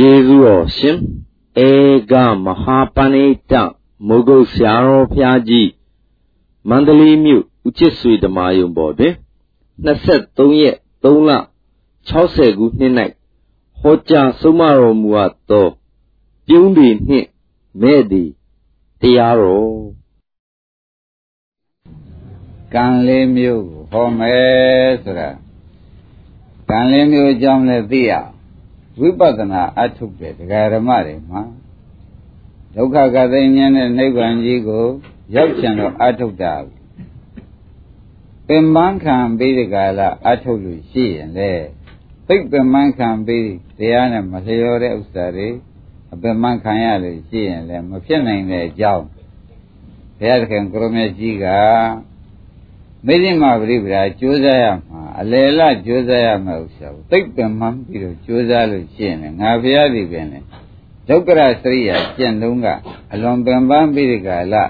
ကျေးဇူးတော်ရှင်ဧကမဟာပဏိတမုဂုတ်ဆရာတော်ဖျားကြီးမန္တလေးမြို့ဦးချစ်ဆွေဓမာယုံပေါ်တွင်23ရက်3လ60ခုနှစ်၌ဟောကြားဆုံးမတော်မူအပ်သောပြုံးပေနှင့်မဲ့သည်တရားတော်ကံလေးမျိုးကိုဟောမယ်ဆိုတာကံလေးမျိုးအကြောင်းလည်းသိရ ဝိပဿနာအထုတ်တဲ့ဒကာရမတွေမှာဒုက္ခကသိဉာဏ်နဲ့နိဗ္ဗာန်ကြီးကိုရောက်ချင်တော့အထုတ်တာပင်မခံပြီးဒီကလာအထုတ်လို့ရှိရင်လေသိပင်မခံပြီးတရားနဲ့မလျော်တဲ့ဥစ္စာတွေအပင်မခံရလို့ရှိရင်လည်းမဖြစ်နိုင်တဲ့အကြောင်းဘုရားသခင်ကိုရမေကြီးကမေဇိမပရိပဒါကြိုးစားရမှာ အလယ်လကြိုးစားရမှာဥစ္စာကိုသိပ္ပံမှန်းပြီးတော့ကြိုးစားလို့ရှိရင်ငါဘုရားဒီပင်လေဒုက္ခရစရိယာကျင့်လုံးကအလွန်ပင်ပန်းပြီးဒီကလာ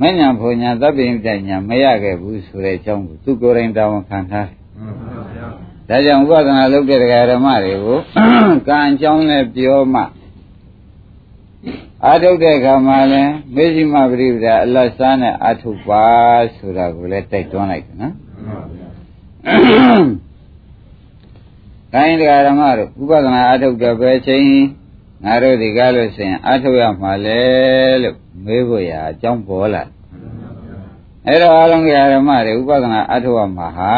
မညာဘုံညာသဗ္ဗိညညာမရခဲ့ဘူးဆိုတဲ့အကြောင်းကိုသူကိုယ်တိုင်တာဝန်ခံထားတယ်ဒါကြောင့်ဥပဒနာလုပ်တဲ့ဓမ္မတွေကိုကံအကြောင်းနဲ့ပြောမှအာထုတ်တဲ့အခါမှာလည်းမေဇိမပရိပဒါအလတ်စားနဲ့အာထုတ်ပါဆိုတာကိုလည်းတိုက်တွန်းလိုက်တယ်နော်။ တိုင်းတရားဓမ္မတို့ဥပဒနာအာထုတ်တဲ့ပဲချိန်ငါတို့ဒီကားလို့ဆိုရင်အာထုတ်ရမှာလေလို့မေးဖို့ရာအကြောင်းပေါ်လာ။အဲ့တော့အလုံးတရားဓမ္မတွေဥပဒနာအာထုတ်ရမှာဟာ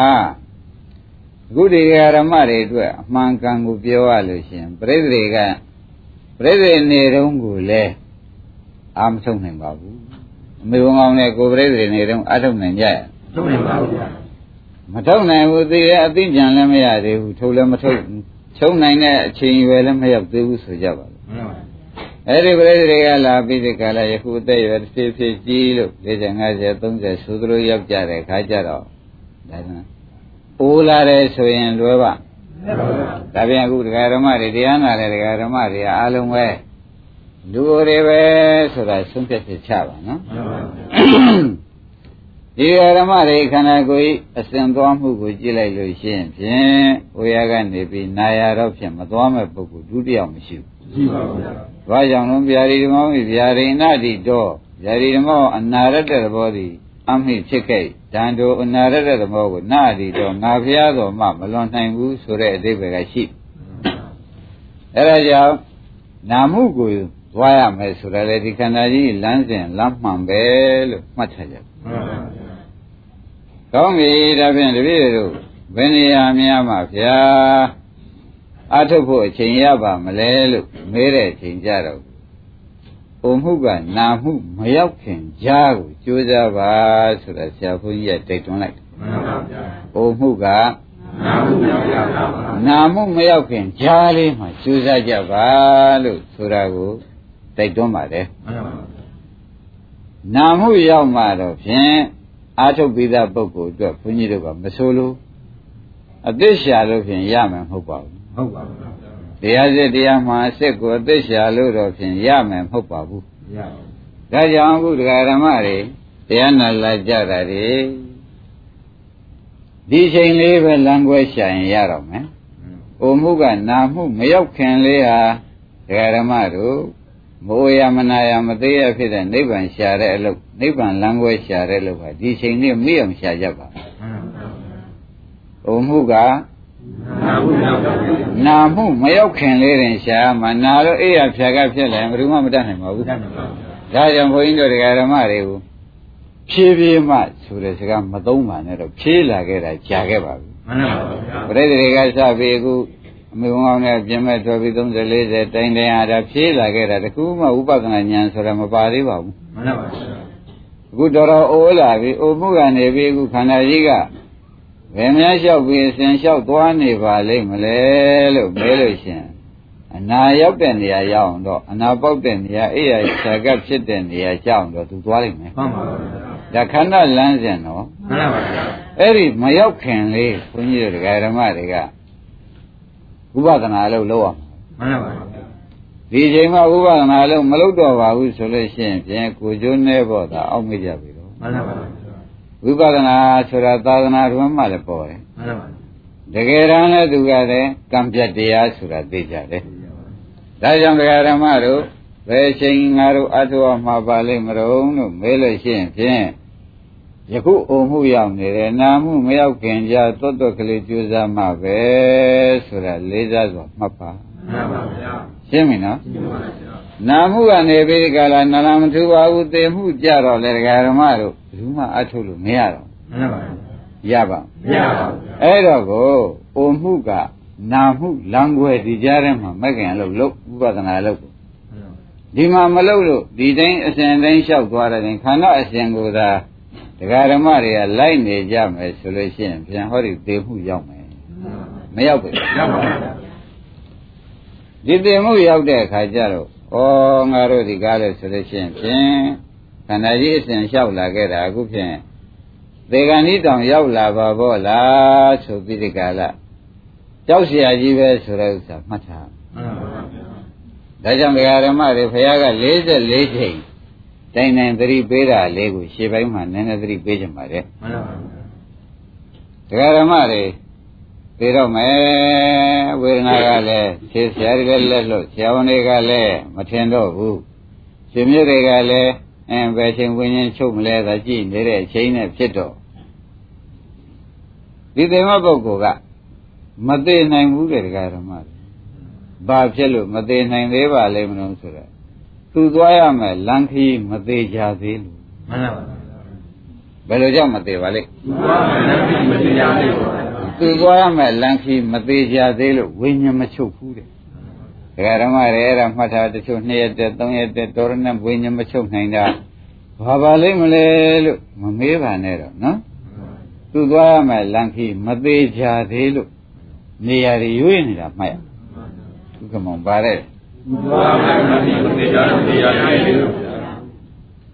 အခုဒီဓမ္မတွေအတွက်အမှန်ကန်ကိုပြောရလို့ရှိရင်ပြိဿတွေကပြိဿနေတုန်းကိုလည်းအာမထုတ်နိုင်ပါဘူးအမေဘုံအောင်နဲ့ကိုပြိဿနေတုန်းအာထုတ်နိုင်ကြရထုတ်နိုင်ပါဘူး မထုတ်နိုင်ဘူးသိရဲ့အသိဉာဏ်လည်းမရသေးဘူးထုတ်လည်းမထုတ်ချုံနိုင်တဲ့အချိန်ရွယ်လည်းမရောက်သေးဘူးဆိုကြပါလို့အဲ့ဒီပြိဿတွေကလာပြီးဒီကလာယခုအသက်ရွယ်တစ်ဖြည်းဖြည်းကြီးလို့40 50 30ဆိုသလိုရောက်ကြတဲ့ခါကြတော့ဒါကအိုးလာတယ်ဆိုရင်လွယ်ပါဒါပြန်အခုဒကာဓမ္မတွေတရားနာတဲ့ဒကာဓမ္မတွေအားလုံးပဲလူတွေပဲဆိုတာဆုံးဖြတ်ချက်ချပါနော် ဒီဓမ္မတွေခန္ဓာကိုယ်အစဉ်သွားမှုကိုကြည့်လိုက်လို့ရှိရင်ဖြင့်ဝေယကနေပြီးနာရတော့ဖြင့်မသွားမဲ့ပုဂ္ဂိုလ်ဒုတိယမရှိဘူးရှိပါဘူး။ဘာကြောင့်လဲဗျာဒီဓမ္မမိဗျာရိဏတိတော့ဗျာဒီဓမ္မအနာရတ္တသဘောသည်အမိဖြစ်ခဲ့တန်တို့အနာရတဲ့သဘောကိုနာဒီတော့ငါဖျားတော်မှမလွန်နိုင်ဘူးဆိုတဲ့အသေးပဲကရှိအဲဒါကြောင့်နာမှုကိုသွားရမယ်ဆိုရလေဒီခန္ဓာကြီးလမ်းစဉ်လမ်းမှန်ပဲလို့မှတ်ထားကြ ကောင်းပြီဒါဖြင့်တပည့်တို့ဘယ်နေရာများမှာဗျာအထုတ်ဖို့အချိန်ရပါမလဲလို့မေးတဲ့အချိန်ကြတော့ပုံမှုကနာမှုမရောက်ခင်ကြားကိုကြိုးစားပါဆိုတာဆရာဘုန်းကြီးကတိုက်တွန်းလိုက်မှန်ပါဗျာပုံမှုကနာမှုမရောက်ပါဘူးနာမှုမရောက်ခင်ကြားလေးမှာကြိုးစားကြပါလို့ဆိုတာကိုတိုက်တွန်းပါတယ်မှန်ပါနာမှုရောက်မှတော့ဖြင့် အာထုတ်ပိသပုဂ္ဂိုလ်အတွက်ဘုန်းကြီးတို့ကမဆိုလို့အသစ္စာလို့ဖြင့်ရမယ်မဟုတ်ပါဘူးဟုတ်ပါဘူးတရားစစ်တရားမှာအစ်စ်ကိုအသစ္စာလို့တော့ဖြင့်ရမယ်မဟုတ်ပါဘူးရပါဘူးဒါကြောင့်အခုတရားဓမ္မတွေတရားနာလာကြတာတွေဒီချိန်လေးပဲလမ်းခွဲရှာရင်ရတော့မယ်။အိုမှုကနာမှုမရောက်ခင်လေးဟာတရားဓမ္မတို့ မိုးရမနာရမသေးရဖြစ်တဲ့နိဗ္ဗာန်ရှာတဲ့အလုပ်နိဗ္ဗာန်လမ်းခွဲရှာတဲ့အလုပ်ဟာဒီချိန်လေးမိအောင်ရှာကြပါ။အိုမှုကနာမှုမရောက်ခင်လေးတင်ရှာမှနာတော့အေးရဖြာကဖြစ်တယ်ဘယ်သူမှမတတ်နိုင်ပါဘူး။ဒါကြောင့်ဘုန်းကြီးတို့တရားဓမ္မတွေကိုဖြည်းဖြည်းမှဆိုတဲ့စကားမသုံးပါနဲ့တော့ဖြည်းလာခဲ့တာကြာခဲ့ပါပြီမှန်ပါပါဗျာပရိသေတွေကစပြီးအခု အမေကောင်းနဲ့ပြင်မဲ့ထွက်ပြီး30 40တိုင်တိုင်အားဒါဖြည်းလာခဲ့တာတခုမှဥပဒနာဉာဏ်ဆိုတာမပါသေးပါဘူးမှန်ပါပါအခုတော်တော်အိုးလာပြီအိုမှုကနေပြီးအခုခန္ဓာကြီးကဘယ်များလျှောက်ပြီးအစဉ်လျှောက်သွားနေပါလိမ့်မလဲလို့မဲလို့ရှင်အနာရောက်တဲ့နေရာရောက်အောင်တော့အနာပေါက်တဲ့နေရာအိယာဆာကဖြစ်တဲ့နေရာကြောက်တော့သူသွားလိမ့်မယ်မှန်ပါပါဒါခန္ဓာလမ်းစဉ်နော်မှန်ပါဗျာအဲ့ဒီမရောက်ခင်လေးဘုန်းကြီးတို့ဒကာဓမ္မတွေက ဥပဒနာလို့လုပ်အောင်မှန်ပါဗျာဒီချိန်မှာဥပဒနာလို့မလုပ်တော့ပါဘူးဆိုလို့ရှိရင်ပြင်ကိုကျိုးနေဖို့သာအောက်မိကြပြီတော့မှန်ပါဗျာဝိပဿနာဆိုတာသာသနာတွင်မှလည်းပေါ်တယ်မှန်ပါဗျာတကယ်တမ်းလည်းသူကလည်းကံပြတ်တရားဆိုတာသိကြတယ်ဒါကြောင့်တရားဓမ္မတို့ဘယ်ချိန်ငါတို့အထုအမှာပါလိမ့်မလို့လို့မေးလို့ရှိရင်ဖြင့် ယခုအုံမှုရောက်နေတယ်နာမှုမရောက်ခင်ကြာသွတ်သွက်ကလေးကြိုးစားမှပဲဆိုတာလေးစားစွာမှတ်ပါမှန်ပါဗျာရှင်းပြီနော်ရှင်းပါဗျာနာမှုကနေပြီးဒီကလာနာလမထူပါဘူးသေမှုကြတော့လေဒကာဓမ္မတို့ဘယ်သူမှအထုလို့မရတော့မှန်ပါဗျာရပါမရပါဘူးအဲ့တော့ကိုအုံမှုကနာမှုလံွယ်ဒီကြားထဲမှာမကင်လို့လုတ်ဥပဒနာလုတ်ဒီမှာမလုတ်လို့ဒီတိုင်းအစဉ်တိုင်းလျှောက်သွားတဲ့ခန္ဓာအစဉ်ကိုသာ ဒကာဓမ္မတွေကလိုက်နေကြမယ်ဆိုလို့ရှိရင်ပြန်ဟောဒီသေမှုရောက်မယ်မရောက်ဘူးရောက်ပါဘူးဒီသေမှုရောက်တဲ့အခါကျတော့ဩငါတို့ဒီကားလဲဆိုလို့ရှိရင်ဖြင့်ခန္ဓာကြီးအစဉ်လျှောက်လာခဲ့တာအခုဖြင့်သေကံဤတောင်ရောက်လာပါဘောလားဆိုပြီးဒီကလာကြောက်เสียကြီးပဲဆိုတဲ့ဥစ္စာမှတ်ထားမှန်ပါဗျာဒါကြောင့်ဒကာဓမ္မတွေဘုရားက44ချိန် တိုင်တိုင်သတိပေးတာလေးကိုရှေ့ပိုင်းမှာနည်းနည်းသတိပေးကြပါလေမှန်ပါဗျာဒကာဓမ္မတွေပြီးတော့မယ်ဝေဒနာကလည်းခြေဆရာတွေလည်းလက်လို့ဆရာဝန်တွေကလည်းမထင်တော့ဘူးရှင်မြတ်တွေကလည်းအဲဘယ်ချိန်ဝิญဉ်ချုပ်မလဲသာကြည့်နေတဲ့အချိန်နဲ့ဖြစ်တော့ဒီသေမပုဂ္ဂိုလ်ကမသေးနိုင်ဘူးတဲ့ဒကာဓမ္မတွေဘာဖြစ်လို့မသေးနိုင်သေးပါလိမ့်မလို့ဆိုတော့ သူသွားရမယ်လမ်းခီးမသေးကြသေးလို့မှန်ပါပါဘယ်လိုကြောင့်မသေးပါလိမ့်သူသွားမယ်လမ်းခီးမသေးကြသေးဘူးသူသွားရမယ်လမ်းခီးမသေးကြသေးလို့ဝိညာဉ်မချုပ်ဘူးတဲ့ဒကာဓမ္မတွေအဲ့ဒါမှတ်ထားတချို့2ရက်တက်3ရက်တက်တော်ရနဲ့ဝိညာဉ်မချုပ်နိုင်တာဘာပါလိမ့်မလဲလို့မမေးပါနဲ့တော့နော်သူသွားရမယ်လမ်းခီးမသေးကြသေးလို့နေရာတွေရွေးနေတာမှတ်ရသူကမောင်ပါတဲ့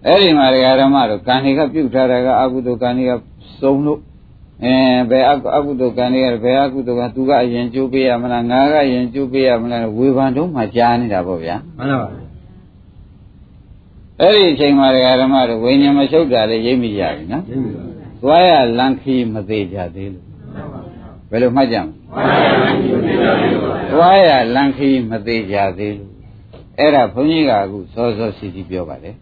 အဲ့ဒီမှာဒကာဓမ္မတို့ကံတွေကပြုတ်ထားတာကအကုသိုလ်ကံတွေကစုံလို့အဲဘယ်အကုသိုလ်ကံတွေကဘယ်အကုသိုလ်ကသူကအရင်ကျိုးပေးရမလားငါကအရင်ကျိုးပေးရမလားဝေဖန်တော့မှကြားနေတာပေါ့ဗျာမှန်ပါပါအဲ့ဒီအချိန်မှာဒကာဓမ္မတို့ဝိညာဉ်မချုပ်တာလည်းရိပ်မိကြပြီနော်သွားရလန်ခီမသေးကြသေးလို့ဘ ယ်လိုမှတ်ကြမလဲသွားရလန်ခီမသေးကြသေးလို့အဲ့ဒါဘုန်းကြီးကအခုစောစောစီစီပြောပါတယ်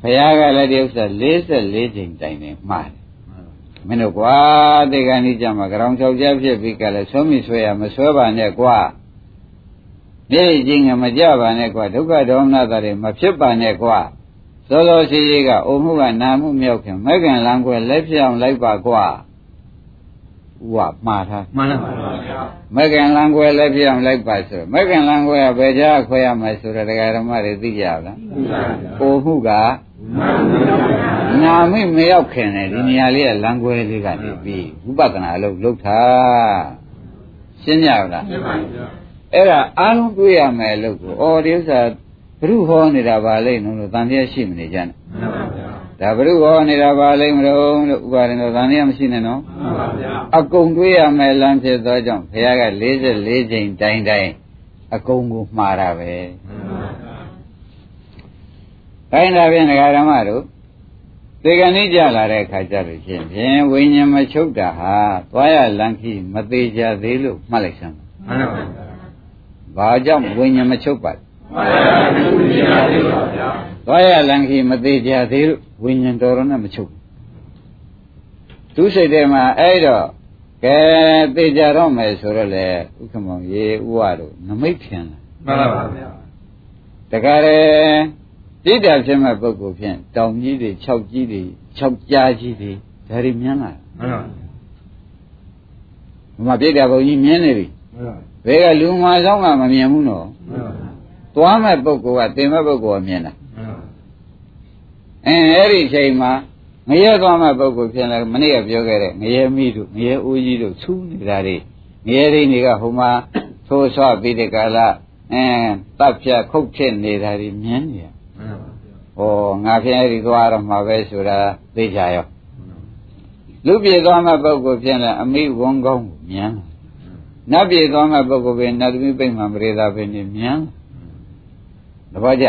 ဘုရားကလည်းဒီဥစ္စာ44ချိန်တိုင်နေမှားတယ်မင်းတို့ကွာတေကဏီကြမှာကြောင်ချောက်ကြဖြစ်ပြီးကလည်းဆွမိဆွဲရမဆွဲပါနဲ့ကွာနေချင်းကမကြပါနဲ့ကွာဒုက္ခဒေါမနတာတွေမဖြစ်ပါနဲ့ကွာစောစောစီစီကအိုမှုကနာမှုမြောက်ခင်မကင်လန်းခွဲလက်ပြောင်လိုက်ပါကွာ ဥဝမှားထားမှန်ပါပါဗျာမကင်လန်းခွဲလက်ပြောင်လိုက်ပါဆိုမကင်လန်းခွဲကဘယ်ကြားခွဲရမယ်ဆိုတော့တရားဓမ္မတွေသိကြလားသိပါဗျာအိုမှုကနာမိမရောက်ခင်လေဒီနေရာလေးကလမ်းခွဲလေးကနေပြီးဝိပဿနာအလုပ်လုပ်တာရှင်းကြလားရှင်းပါပြီအဲ့ဒါအားလုံးတွေ့ရမယ်လို့ကိုအော်ဒီဥစ္စာဘုရုဟောနေတာပါလိမ့်လို့တန်တရားရှိမနေကြနဲ့မှန်ပါဗျာ ဒါဘုရုဟောနေတာပါလိမ့်မလို့လို့ဥပါရင်တော့တန်တရားမရှိနဲ့နော်မှန်ပါဗျာအကုန်တွေ့ရမယ်လမ်းဖြစ်သောကြောင့်ဘုရားက44ချိန်တိုင်းတိုင်းအကုန်ကိုမှားတာပဲမှန်ပါဗျာတိုင်းဒါဖြင့်ဒကာဓမ္မတို့သေကဏိကြလာတဲ့အခါကျလို့ချင်းဖြင့်ဝိညာဉ်မချုပ်တာဟာသွားရလန်းခီမသေးကြသေးလို့မှတ်လိုက်စမ်းမှန်ပါဗျာဘာကြောင့်ဝိညာဉ်မချုပ်ပါလဲ သွားရလန်းခီမသေးကြသေးလို့ဝိညာဉ်တော်တော်နဲ့မချုပ်သူစိတ်ထဲမှာအဲ့တော့ကဲသေကြတော့မယ်ဆိုတော့လေဥက္ကမောင်ရေဥဝတို့နမိတ်ဖြင်လာမှန်ပါဗျာတကယ်တိတ္တဖြစ်မဲ့ပုဂ္ဂိုလ်ဖြင့်တောင်ကြီးတွေ၆ကြီးတွေ၆ကြားကြီးတွေဒါတွေမြင်လာမှန်ပါဘုမပြိတ္တဘုံကြီးမြင်နေပြီဘယ်ကလူမာဆောင်ကမမြင်ဘူးနော်သွားမဲ့ပုဂ္ဂိုလ်ကတင်မဲ့ပုဂ္ဂိုလ်ကမြင်တာ အဲအဲ့ဒီအချိန်မှာငရဲသွားမဲ့ပုဂ္ဂိုလ်ဖြစ်လာမနေ့ကပြောခဲ့တဲ့ငရဲမိတို့ငရဲဦးကြီးတို့သူးနေတာတွေငရဲရင်းတွေကဟိုမှာသိုးဆွပြီးတဲ့ကာလအဲတပ်ဖြတ်ခုတ်ဖြစ်နေတာတွေမြင်နေရဩငါဖြင့်အဲ့ဒီသွားရမှာပဲဆိုတာသိကြရောလူပြေသွားမဲ့ပုဂ္ဂိုလ်ဖြစ်လာအမိဝန်းကောင်းကိုမြင်နတ်ပြေသွားမဲ့ပုဂ္ဂိုလ်ပဲနတ်သမီးပိတ်မှမရေသာပဲနေမြင်တပည့်ကြ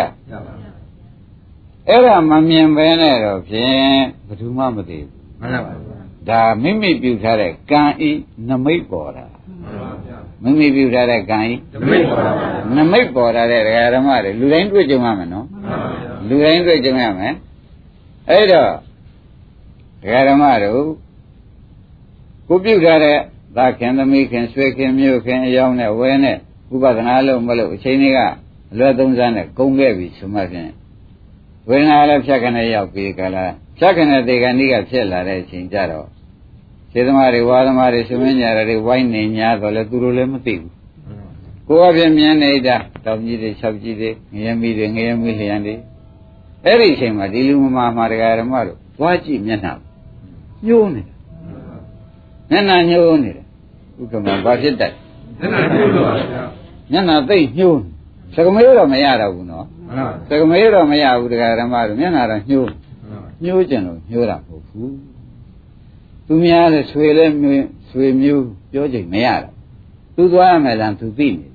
အဲ့ဒါမမြင်ပဲနဲ့တော့ဖြင့်ဘယ်သူမှမသိဘူးမှန်ပါပါဒါမိမိပြုထားတဲ့ကံဤနမိတ်ပေါ်တာမှန်ပါဗျာမိမိပြုထားတဲ့ကံဤဓမိတ်ပါပါနမိတ်ပေါ်လာတဲ့ဒကာဓမ္မတွေလူတိုင်းတွေ့ကြုံရမယ်နော်လူတိုင်းတွေ့ကြုံရမယ်အဲ့တော့ဒကာဓမ္မတို့ကိုပြုထားတဲ့သာခင်သမီးခင်ဆွေခင်မျိုးခင်အယောင်းနဲ့ဝဲနဲ့ဥပဒနာလို့မလို့အချိန်တွေကအလွယ်သုံးစားနဲ့ကုန်ခဲ့ပြီဆိုမှဖြင့် ဝေဒနာလည်းဖြတ်ခနဲ့ရောက်ပြီးကြလားဖြတ်ခနဲ့ဒေဂဏိကဖြစ်လာတဲ့အချိန်ကြတော့ခြေသမားတွေဝါသမားတွေရှင်မင်းညာတွေဝိုင်းနေညာတော့လေသူတို့လည်းမသိဘူးကိုယ်အပြင်မြင်နေတာတောင်ကြီးတွေ၆ကြီးတွေငရဲမီတွေငရဲမီလျံတွေအဲ့ဒီအချိန်မှာဒီလူမမာမှာတရားဓမ္မတို့သွားကြည့်မျက်နှာညှိုးနေတာမျက်နှာညှိုးနေတယ်ဥက္ကမဘာဖြစ်တတ်နည်းနည်းပြုလို့ပါဗျာမျက်နှာသိမ့်ညှိုးနေစကမေးတော့မရတော့ဘူးနော် မှန်ပါစကမေးတော့မရဘူးတရားဓမ္မတို့မျက်နှာတော့ညှိုးမှန်ပါညှိုးကြင်လို့ညှိုးတာမဟုတ်ဘူးသူများလည်းဆွေလည်းမျိုးဆွေမျိုးပြောကြိမ်မရတော့သူသွားရမယ်လားသူသိနေတယ်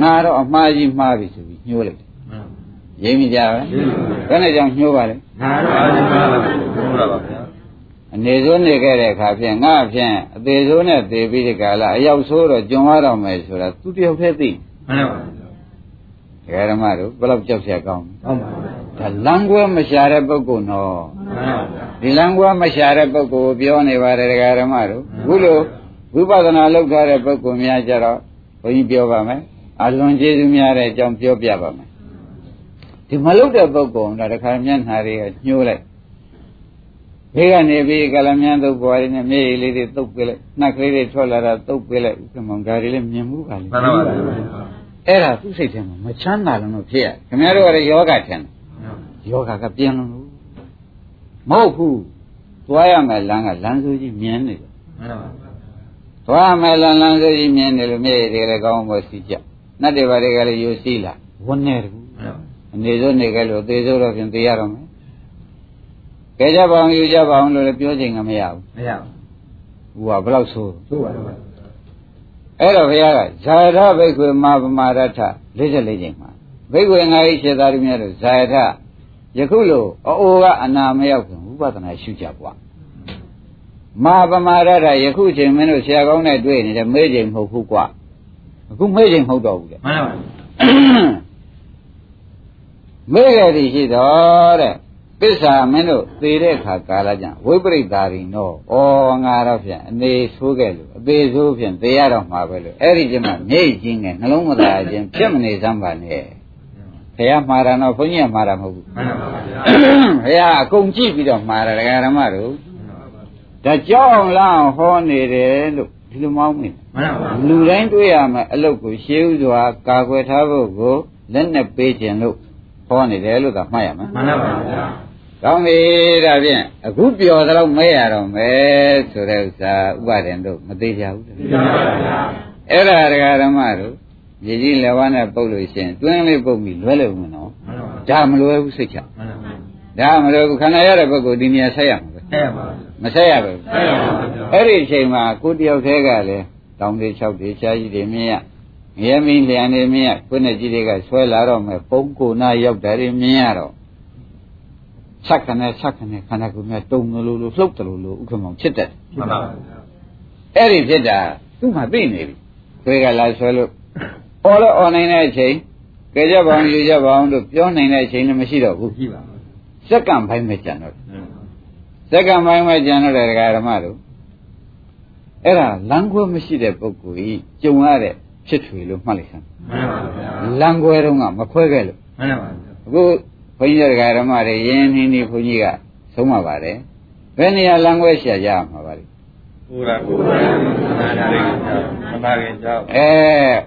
ငါတော့အမှားကြီးမှားပြီဆိုပြီးညှိုးလိုက်တယ်မှန်ရင်းမိကြပဲဘယ်နဲ့ကြောင့်ညှိုးပါလဲငါတော့အားလုံးပါပါဘုရားပါဗျာအနေဆိုးနေခဲ့တဲ့အခါဖြင့်ငါဖြင့်အသေးဆိုးနဲ့သေပြီးဒီကလာအရောက်ဆိုးတော့ကြုံရတော့မယ်ဆိုတာသူတယောက်တည်းသိမှန်ပါ ဗျာဒကာဓမ္မတို့ဘယ်တော့ကြောက်ရကောင်းဟုတ်ပါဗျာဒါလမ်းကွဲမရှာတဲ့ပုဂ္ဂိုလ်နော်မှန်ပါဗျာဒီလမ်းကွဲမရှာတဲ့ပုဂ္ဂိုလ်ကိုပြောနေပါတယ်ဒကာဓမ္မတို့အခုလိုဝိပဿနာလုပ်ထားတဲ့ပုဂ္ဂိုလ်များကြတော့ဘုန်းကြီးပြောပါမယ်အလွန်ကျေးဇူးများတဲ့အကြောင်းပြောပြပါမယ်ဒီမလုပ်တဲ့ပုဂ္ဂိုလ်ကတခါမျက်နှာတွေကညှိုးလိုက်ဘေးကနေပြီးကလမြန်းသုတ်ပွားရင်းနဲ့မျက်ရည်လေးတွေသုတ်ပေးလိုက်နှက်ကလေးတွေထွက်လာတာသုတ်ပေးလိုက်ဥက္ကမောင်ဒါတွေလည်းမြင်မှုပါလေမှန်ပါဗျာ အဲ့ဒါသူ့စိတ်ထဲမှာမချမ်းသာလို့လို့ဖြစ်ရခင်ဗျားတို့ကလည်းယောဂထင်တယ်ယောဂကပြင်းလို့လို့မဟုတ်ဘူးသွားရမယ်လမ်းကလမ်းစိုးကြီးမြင်နေတယ်မှန်ပါဗျာသွားရမယ်လမ်းလမ်းစိုးကြီးမြင်နေလို့မျက်ရည်တွေလည်းကောင်းဖို့စီကြနတ်တွေဘာတွေကလည်းယိုစီးလာဝန်းနေတယ်မှန်ပါအနေစိုးနေကြလို့သေစိုးတော့ဖြင့်သေရတော့မယ်ကဲကြပါအောင်ယူကြပါအောင်လို့လည်းပြောချင်ကမရဘူးမရဟိုကဘယ်တော့ဆိုးဘူးဟုတ်ပါဗျာ အဲ့တော့ဘုရားကဇာယထဘိက္ခွေမာပမာရထ44ချိန်မှာဘိက္ခွေငါးဤခြေသားတို့များတို့ဇာယထယခုလိုအိုကအနာမရောက်ခင်ဥပဒနာရှုကြပွားမာပမာရထယခုချိန်မင်းတို့ဆရာကောင်းနဲ့တွေ့နေတယ်မေးချိန်မဟုတ်ဘူးကွာအခုမေးချိန်မဟုတ်တော့ဘူးလေမှန်ပါမေးကြသည်ရှိတော့တဲ့ ပစ္စာမင်းတို့သေတဲ့အခါကာလကြဝိပရိတ္တာရီနောဩငါတော့ဖြင့်အနေဆိုးခဲ့လို့အသေးဆိုးဖြင့်သေရတော့မှာပဲလို့အဲ့ဒီကျမှမြိတ်ချင်းနဲ့နှလုံးမသားခြင်းဖြစ်မနေစမ်းပါနဲ့ဘုရားမှားတာတော့ဘုန်းကြီးကမှားတာမဟုတ်ဘူးမှန်ပါဗျာဘုရားအကုန်ကြည့်ပြီးတော့မှားတယ်ဒကာဓမ္မတို့ဒါကြောက်အောင်လားဟောနေတယ်လို့ဒီလိုမောင်းမိတယ်မှန်ပါလူတိုင်းတွေ့ရမယ်အလုတ်ကိုရှေးဥစွာကာကွယ်ထားဖို့ကိုလက်နဲ့ပေးခြင်းလို့ဟောနေတယ်လို့သာမှတ်ရမယ်မှန်ပါဗျာ။ ကောင်းပြီဒါဖြင့်အခုပြောသလောက်မဲရတော့မယ်ဆိုတဲ့ဥစ္စာဥပါဒင်တို့မသေးကြဘူးတဲ့မှန်ပါဗျာ။အဲ့ဒါဒကာဓမ္မတို့မြေကြီးလက်ဝါးနဲ့ပုတ်လို့ရှရင်တွင်းလေးပုတ်ပြီးလွဲလို့မနော်မှန်ပါ။ဒါမလွယ်ဘူးစိတ်ချမှန်ပါ။ဒါမလွယ်ဘူးခန္ဓာရတဲ့ပုဂ္ဂိုလ်ဒီနေရာဆက်ရမှာပဲအဲ့ပါ။မဆက်ရဘူးအဲ့ပါဗျာ။အဲ့ဒီအချိန်မှာကိုတယောက်တည်းကလည်းတောင်းလေး၆တွေရှားကြီးတွေမြင်ရငရဲမင်းလျံနေမြင်ရကိုနဲ့ကြီးတွေကဆွဲလာတော့မယ်ပုံကိုနာရောက်တာတွေမြင်ရတော့ ဆက်ခနဲ့ဆက်ခနဲ့ခန္ဓာကိုယ်များတုံတယ်လို့လို့လှုပ်တယ်လို့လို့ဥက္ကမောင်ဖြစ်တတ်တယ်မှန်ပါအဲ့ဒီဖြစ်တာသူ့မှာသိနေပြီတွေကလာဆွဲလို့အော်လို့အော်နိုင်တဲ့အချိန်ကြကြပါအောင်ယူကြပါအောင်လို့ပြောနိုင်တဲ့အချိန်လည်းမရှိတော့ဘူးကြည့်ပါစက္ကန့်ပိုင်းပဲကြံတော့တယ်စက္ကန့်ပိုင်းပဲကြံတော့တယ်ဒကာဓမ္မတို့အဲ့ဒါလမ်းခွဲမရှိတဲ့ပုဂ္ဂိုလ်ကြီးကြုံရတဲ့ဖြစ်ထွေလို့မှတ်လိုက်စမ်းမှန်ပါဗျာလမ်းခွဲတော့ကမခွဲခဲ့လို့မှန်ပါဗျာအခု ဘုန်းကြီးတို့ဒကာဓမ္မတွေရင်းနှီးနှီးဘုန်းကြီးကဆုံးမပါတယ်ဘယ်နေရာလမ်းခွဲရှာရမှာပါလဲကိုရာကိုနာနာလေးမနာခင်ကြောက်အဲ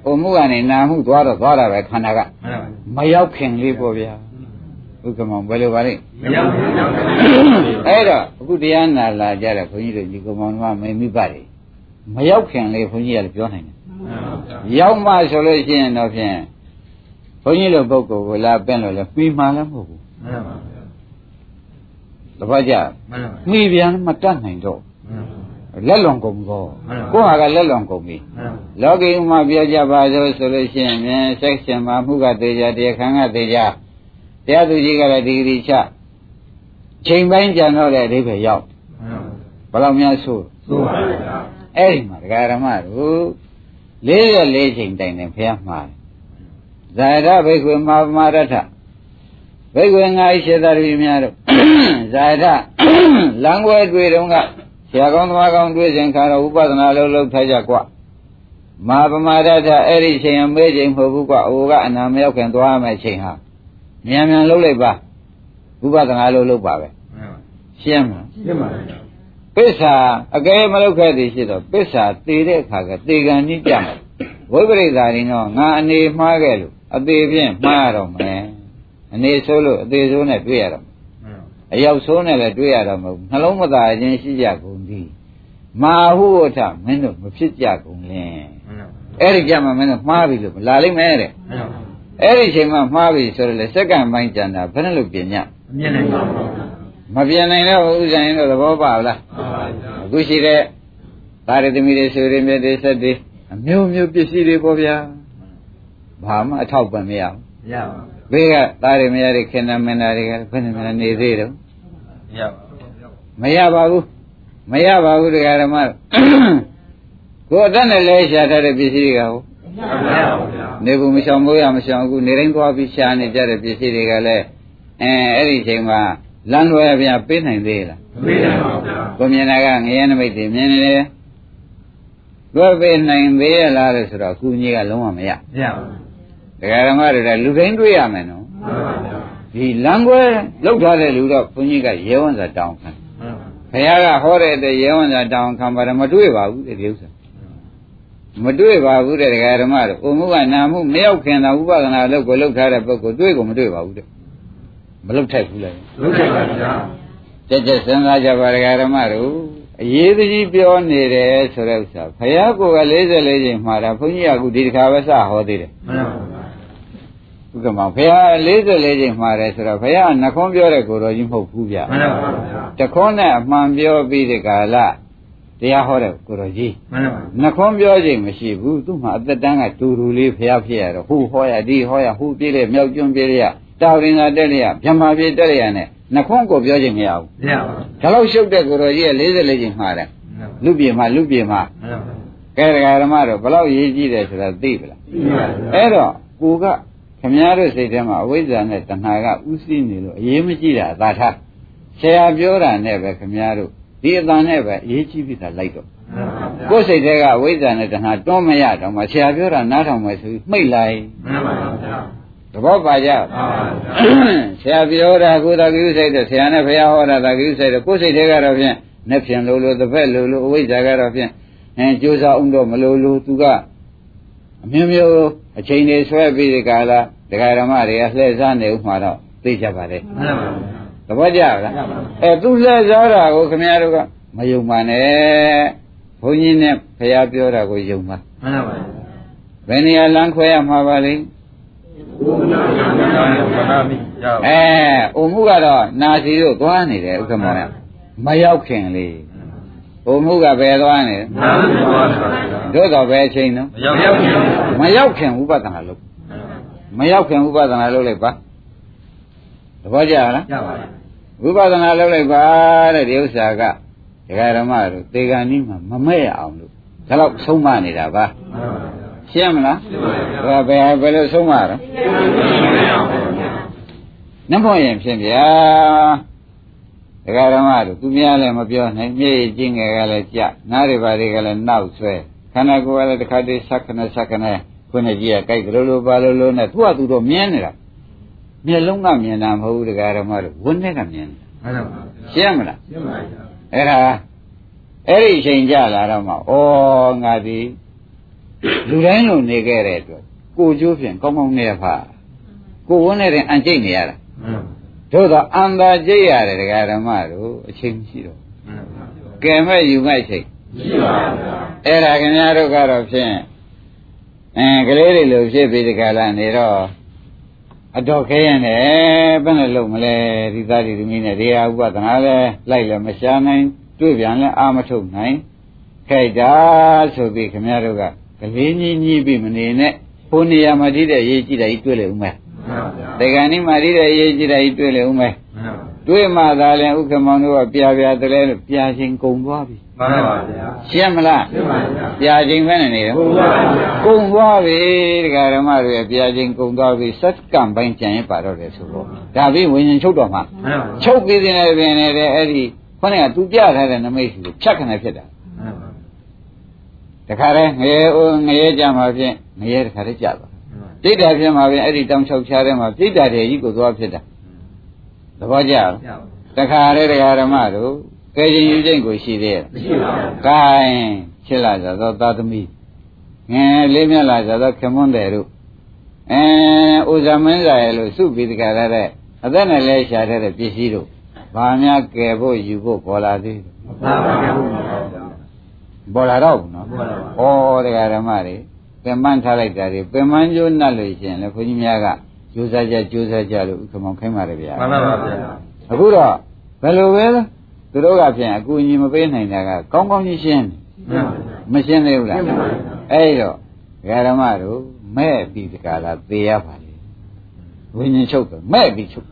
အုံမှုကနေနာမှုသွားတော့သွားတာပဲခန္ဓာကမှန်ပါမရောက်ခင်လေးပေါ့ဗျာဥက္ကမောင်ဘယ်လိုပါလဲမရောက်ဘူးရောက်တယ်အဲ့တော့အခုတရားနာလာကြတဲ့ဘုန်းကြီးတို့ဒီကောင်မောင်ကမေမိပါတယ်မရောက်ခင်လေးဘုန်းကြီးကလည်းပြောနိုင်တယ်မှန်ပါဗျာရောက်မှဆိုလို့ရှိရင်တော့ဖြင့် ဘုန်းကြီးလိုပုဂ္ဂိုလ်ကိုလာပင့်လို့လည်းပြီးမှလည်းမဟုတ်ဘူးမှန်ပါဗျာတပတ်ကြမှန်ပါမိပြန်မတတ်နိုင်တော့မှန်ပါလက်လွန်ကုန်သောမှန်ပါကိုယ့်ဟာကလက်လွန်ကုန်ပြီမှန်ပါလောကီဥမှာပြောကြပါစို့ဆိုလို့ရှိရင်ဖြင့်ဆက်ရှင်မှာမှုကသေးကြတရားခံကသေးကြတရားသူကြီးကလည်းဒီဂရီချချိန်ပိုင်းကြံတော့တဲ့အဓိပ္ပာယ်ရောက်မှန်ပါဘယ်လောက်များဆိုးသို့ပါဗျာအဲ့ဒီမှာဒကာရမတို့44ချိန်တိုင်တယ်ဘုရားမှားတယ် ဇာယထဘိက္ခွေမဟာပမာရထဘိက္ခွေငါဣရှိသတိများတို့ဇာယထလမ်းွယ်တွေ့တုန်းကဆရာကောင်းသမားကောင်းတွေ့စဉ်ခါတော့ဥပဒနာလုံးလုံးထိုက်ကြကွမဟာပမာရထအဲ့ဒီချိန်အမေးချိန်မဟုတ်ဘူးကွအိုကအနာမရောက်ခင်သွားမယ်ချိန်ဟာမြန်မြန်လုံးလိုက်ပါဥပဒနာလုံးလုံးပါပဲရှင်းမလားရှင်းပါပြီပစ္စာအကယ်မလုပ်ခဲ့သည်ရှိတော့ပစ္စာတည်တဲ့အခါကတေကံကြီးကြမယ်ဝိပရိသရင်တော့ငါအနေမှားခဲ့လို့ အသေးဖြင့်မှားရတော့မယ်အနေဆိုးလို့အသေးဆိုးနဲ့တွေ့ရတော့မယ်အရောက်ဆိုးနဲ့လည်းတွေ့ရတော့မဟုတ်ဘူးနှလုံးမသာခြင်းရှိကြကုန်သည်မာဟုဝထမင်းတို့မဖြစ်ကြကုန်လင်အဲ့ဒီကြမှာမင်းတို့မှားပြီလို့လာလိမ့်မယ်တဲ့အဲ့ဒီချိန်မှာမှားပြီဆိုတော့လေစက္ကန့်ပိုင်းကြံတာဘယ်နဲ့လို့ပြင်ညအမြင်နိုင်ပါဘူးမပြင်နိုင်တော့ဥစ္စာရင်တော့သဘောပါလားပါပါဗျာအခုရှိတဲ့သာရသမီတွေဆိုရမြတ်တွေဆက်တွေအမျိုးမျိုးပစ္စည်းတွေပေါ့ဗျာ ဘာမှအထောက်ပံ့မရဘူးရပါဘေးကသာရမရတွေခင်နာမင်းသားတွေကဘယ်နဲ့မှနေသေးတော့ရပါမရပါဘူးမရပါဘူးတရားဓမ္မတို့ကိုယ်အတတ်နဲ့လဲရှာထားတဲ့ပစ္စည်းတွေကဟိုမရပါဗျာနေဘူးမရှောင်မိုးရမရှောင်အခုနေတိုင်းသွားပြီးရှာနေကြတဲ့ပစ္စည်းတွေကလည်းအဲအဲ့ဒီချိန်မှာလမ်းလွှဲပြပေးနိုင်သေးလားမပေးနိုင်ပါဗျာကိုမြင်တာကငရဲနမိတ်တွေမြင်နေတယ်လွှဲပေးနိုင်သေးရလားလို့ဆိုတော့အကူကြီးကလုံးဝမရရပါ ဒကာဓမ္မတွေကလူတိုင်းတွေ့ရမယ်နော်မှန်ပါဗျာဒီလမ်းကွဲလောက်ထားတဲ့လူတော့ဘုန်းကြီးကရဲဝံစာတောင်းခံမှန်ပါဘုရားကဟောတဲ့အတွက်ရဲဝံစာတောင်းခံပါတယ်မတွေ့ပါဘူးတဲ့ဒီဥစ္စာမတွေ့ပါဘူးတဲ့ဒကာဓမ္မတို့အုံမှုကနာမှုမရောက်ခင်တာဥပဒနာလောက်ကိုလောက်ထားတဲ့ပုဂ္ဂိုလ်တွေ့ကိုမတွေ့ပါဘူးတဲ့မလောက်ထိုက်ဘူးလေလုံးချက်ပါဗျာတက်တက်စဉ်းစားကြပါဒကာဓမ္မတို့အရေးကြီးပြောနေတယ်ဆိုတဲ့ဥစ္စာဘုရားကိုယ်က44ချိန်မှာတာဘုန်းကြီးကအခုဒီတစ်ခါပဲစဟောသေးတယ်မှန်ပါဗျာ ဥက္ကမောင်ဘုရား44ချိန်မှာတယ်ဆိုတော့ဘုရားကနှခွန်းပြောတဲ့ကိုယ်တော်ကြီးမဟုတ်ဘူးဗျမှန်ပါဗျာတခွန်းနဲ့အမှန်ပြောပြီးဒီကာလတရားဟောတဲ့ကိုယ်တော်ကြီးမှန်ပါနှခွန်းပြောချိန်မရှိဘူးသူ့မှာအသက်တန်းကတူတူလေးဘုရားဖြစ်ရတော့ဟူဟောရဒီဟောရဟူပြေးလေမြောက်ကျွန်းပြေးလေရတောင်ရင်သာတက်လေရဗြဟ္မာပြေးတက်လေရနဲ့နှခွန်းကိုပြောချိန်မရဘူးရပါဒါလို့ရှုပ်တဲ့ကိုယ်တော်ကြီးက44ချိန်မှာတယ်လူပြေမှာလူပြေမှာမှန်ပါကဲတရားဓမ္မတော့ဘလောက်ရေးကြည့်တယ်ဆိုတာသိပလားသိပါဗျာအဲ့တော့ကိုက ခမည်းတော်စိတ်ထဲမှာအဝိဇ္ဇာနဲ့တဏှာကဥသိနေလို့အရေးမကြီးတာအသာထားဆရာပြောတာနဲ့ပဲခမည်းတော်ဒီအသာနဲ့ပဲအရေးကြီးပြီသာလိုက်တော့မှန်ပါဗျာကိုယ်စိတ်ထဲကအဝိဇ္ဇာနဲ့တဏှာတွန်းမရတော့မှဆရာပြောတာနားထောင်မယ်ဆိုပြီးမှိတ်လိုက်မှန်ပါဗျာသဘောပါကြပါပါဗျာဆရာပြောတာကိုယ်တော်ကိစ္စတဲ့ဆရာနဲ့ဘုရားဟောတာတာကိစ္စတဲ့ကိုယ်စိတ်ထဲကတော့ဖြင့်နဲ့ဖြင့်လို့လို့တစ်ဖက်လို့လို့အဝိဇ္ဇာကတော့ဖြင့်အဲကြိုးစားအောင်တော့မလို့လို့သူကအမျိုးမျိုးအချိန်တွေဆွဲပြီးဒီကလာ ဒကာဓမ္မတွေကလှည့်စားနေဥမှာတော့သိကြပါလေမှန်ပါဗျာသဘောကျလားအဲသူလှည့်စားတာကိုခင်ဗျားတို့ကမယုံပါနဲ့ဘုန်းကြီးနဲ့ဘုရားပြောတာကိုယုံပါမှန်ပါဗျာဘယ်နေရာလမ်းခွဲရမှာပါလိမ့်ဘုရားကမှန်ပါဗျာမိရပါအဲအုံမှုကတော့နာစီတို့သွားနေတယ်ဥက္ကမောင်ကမရောက်ခင်လေးအုံမှုကဘယ်သွားနေလဲမှန်ပါဗျာတို့တော့ပဲအချိန်နော်မရောက်ရောက်ရှင်မရောက်ခင်ဥပဒနာလုပ် မရောက်ခင်ဥပဒနာလုပ်လိုက်ပါသဘောကျလားရပါဗျာဝိပဿနာလုပ်လိုက်ပါတဲ့ဒီဥစ္စာကဒကာဓမ္မတို့သေဂာနီးမှာမမဲ့ရအောင်လို့ဒါတော့ဆုံးမနေတာပါမှန်ပါဗျာရှင်းမလားဒါဘယ်ဟာဘယ်လိုဆုံးမတော့နမောရင်ဖြင့်ဗျာဒကာဓမ္မတို့သူများလည်းမပြောနိုင်မြေကျင်းငယ်ကလည်းကြနားတွေပါတွေကလည်းနောက်ဆွဲခန္ဓာကိုယ်ကလည်းတစ်ခါတည်းဆက်ခနဲ့ဆက်ခနဲ့ ခုနှစ်ကြီးကကြိုက်ကြလို့လို့ပါလို့လို့နဲ့သူကသူတော့မြင်နေတာမျက်လုံးကမြင်တာမဟုတ်ဘူးဒကာဓမ္မတို့ဝန်းထဲကမြင်တယ်မှန်ပါဗျာရှင်းမလားရှင်းပါဗျာအဲ့ဒါအဲ့ဒီအချိန်ကြလာတော့မှဩငါဒီလူတိုင်းလိုနေခဲ့တဲ့အတွက်ကိုကျိုးဖြင့်ကောင်းကောင်းနေရပါကိုဝန်းနေတဲ့အန်ကျိတ်နေရတာမှန်တို့တော့အန်သာကျိတ်ရတယ်ဒကာဓမ္မတို့အချိန်မရှိတော့မှန်ပါဗျာကဲမဲ့ယူမဲ့ချိန်ရှိပါဗျာအဲ့ဒါခင်ဗျားတို့ကတော့ဖြင့် အဲကလေးတွေလိုဖြစ်ပြီးဒီကလာနေတော့အတော်ခဲရင်လည်းဘယ်နဲ့လုံးမလဲဒီသားဒီသမီးနဲ့ဒီဟာဥပဒနာလဲလိုက်လည်းမရှာနိုင်တွေ့ပြန်လဲအာမထုတ်နိုင်ခိုက်တာဆိုပြီးခင်ဗျားတို့ကကလေးကြီးကြီးပြီးမနေနဲ့ဘုန်းနေရာမှာတည်တဲ့ရေးကြည့်တယ်ကြီးတွေ့လေဦးမယ်မှန်ပါဗျာတေဂန်ဒီမှာတည်တဲ့ရေးကြည့်တယ်ကြီးတွေ့လေဦးမယ်မှန်ပါ တွေ့မှသာလဲဥက္ကမောင်တို့ကပြာပြာတလဲလို့ပြာချင်းကုံသွားပြီမှန်ပါဗျာရှင်းမလားရှင်းပါဗျာပြာချင်းပဲနေတယ်ဟုတ်ပါဗျာကုံသွားပြီတရားဓမ္မတွေပြာချင်းကုံသွားပြီစက္ကန့်ပိုင်းကြံရင်ပါတော့တယ်ဆိုတော့ဒါပြီးဝိညာဉ်ချုပ်တော့မှမှန်ပါဗျာချုပ်ပြီးတဲ့ပြင်နေတဲ့အဲ့ဒီခေါင်းကသူပြထားတဲ့နမိတ်ကိုဖြတ်ခနဲ့ဖြစ်တာမှန်ပါတခါတည်းငရဲငရဲကြမှာဖြင့်ငရဲတခါတည်းကြသွားပြိတ္တာဖြစ်မှာဖြင့်အဲ့ဒီတောင်ချောက်ချားထဲမှာပြိတ္တာတည်းကြီးကိုသွားဖြစ်တာသ ဘောကျလားဗျာတခါတည်းတရားဓမ္မတို့ကဲခြင်းယူခြင်းကိုရှိသေးရဲ့မရှိပါဘူး။ကိုင်းဖြစ်လာကြသောသာသမီငယ်လေးမြတ်လာကြသောခင်မွန်းတယ်တို့အဲဥဇမင်းစာရဲ့လို့စုပြီးတကရတဲ့အသက်နဲ့လဲရှာတဲ့ပစ္စည်းတို့ဘာများကယ်ဖို့ယူဖို့ပေါ်လာသေးတယ်မှန်ပါဗျာဟုတ်ပါဗျာပေါ်လာတော့ဘူးနော်ပေါ်လာပါဩတရားဓမ္မတွေပင်မန်းထားလိုက်တာတွေပင်မန်းကျိုးနှက်လို့ရှိရင်လည်းခွန်ကြီးများက ကြိုးစားကြကြိုးစားကြလို့ဥက္ကမောင်ခိုင်းပါတယ်ဗျာမှန်ပါဗျာအခုတော့ဘယ်လိုပဲလဲသူတို့ကဖြင့်အကူအညီမပေးနိုင်တာကကောင်းကောင်းကြီးရှင်းတယ်မှန်ပါဗျာမရှင်းသေးဘူးလားရှင်းပါပြီအဲ့တော့ဒကာဓမ္မတို့မဲ့ပြီးဒီကလာသေရပါလေဝိညာဉ်ချုပ်တယ်မဲ့ပြီးချုပ်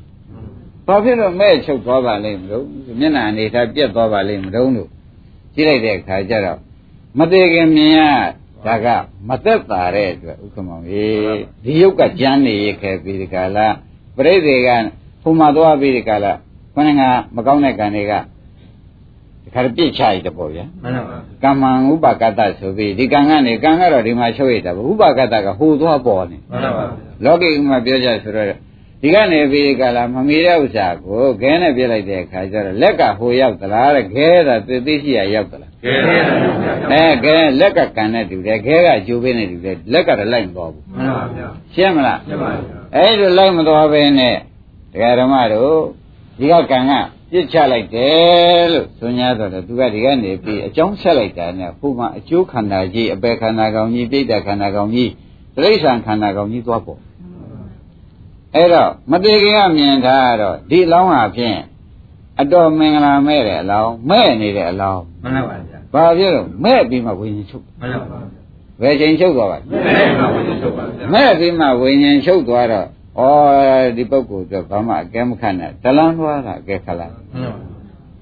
ဘာဖြစ်လို့မဲ့ချုပ်သွားပါလိမ့်မလို့မျက်နှာအနေထားပြက်သွားပါလိမ့်မလို့လို့ကြည့်လိုက်တဲ့အခါကျတော့မသေးခင်မြင်ရ ဒါကမသက်သာတဲ့အတွက်ဥက္ကမောင်ကြီးဒီယုတ်ကကြမ်းနေရခဲ့ပြီးဒီကလာပြိသေကဟိုမှာသွားပြီးဒီကလာခொနကမကောင်းတဲ့ကံတွေကဒီခါပြစ်ချရတဲ့ပေါ့ဗျာမှန်ပါဗျာကမ္မံဥပကတ္တဆိုပြီးဒီကံကနေကံကတော့ဒီမှာချုပ်ရတာပဲဥပကတ္တကဟိုသွားပေါ်နေမှန်ပါဗျာလောကီဥမှာပြောကြဆိုတော့ ဒီကနေပြီးကလာမမီတဲ့ဥစ္စာကိုခဲနဲ့ပြစ်လိုက်တဲ့အခါကျတော့လက်ကဟိုရောက်သလားတဲ့ခဲတာသိသိရှိရရောက်သလားကဲရဲတယ်ဗျာအဲခဲလက်ကကံနဲ့တူတယ်ခဲကဂျိုးပေးနဲ့တူတယ်လက်ကတော့လိုက်မသွားဘူးမှန်ပါဗျာရှင်းမလားရှင်းပါဗျာအဲ့ဒီလိုက်မသွားဘဲနဲ့ဒကာဓမ္မတို့ဒီကကံကပြစ်ချလိုက်တယ်လို့ဆို냐တော့တယ်သူကဒီကနေပြီးအကြောင်းဆက်လိုက်တာနဲ့ဟိုမှာအကျိုးခန္ဓာကြီးအပေခန္ဓာကောင်ကြီးပြိတ္တခန္ဓာကောင်ကြီးတိရစ္ဆာန်ခန္ဓာကောင်ကြီးသွားပေါ့ အဲ့တော့မတေခင်ကမြင်ထားတော့ဒီအလောင်းဟာဖြင့်အတော်မင်္ဂလာမဲ့တဲ့အလောင်းမဲ့နေတဲ့အလောင်းမှန်ပါဗျာဘာဖြစ်လို့မဲ့ပြီးမှဝိညာဉ်ချုပ်မှန်ပါဗျာဘယ်ချိန်ချုပ်သွားပါလဲမဲပါဝင်ချုပ်ပါဗျာမဲ့ပြီးမှဝိညာဉ်ချုပ်သွားတော့ဩဒီပုဂ္ဂိုလ်ကဘာမှအကဲမခတ်နဲ့တလန်းသွားတာအကဲခတ်လိုက်မှန်ပါ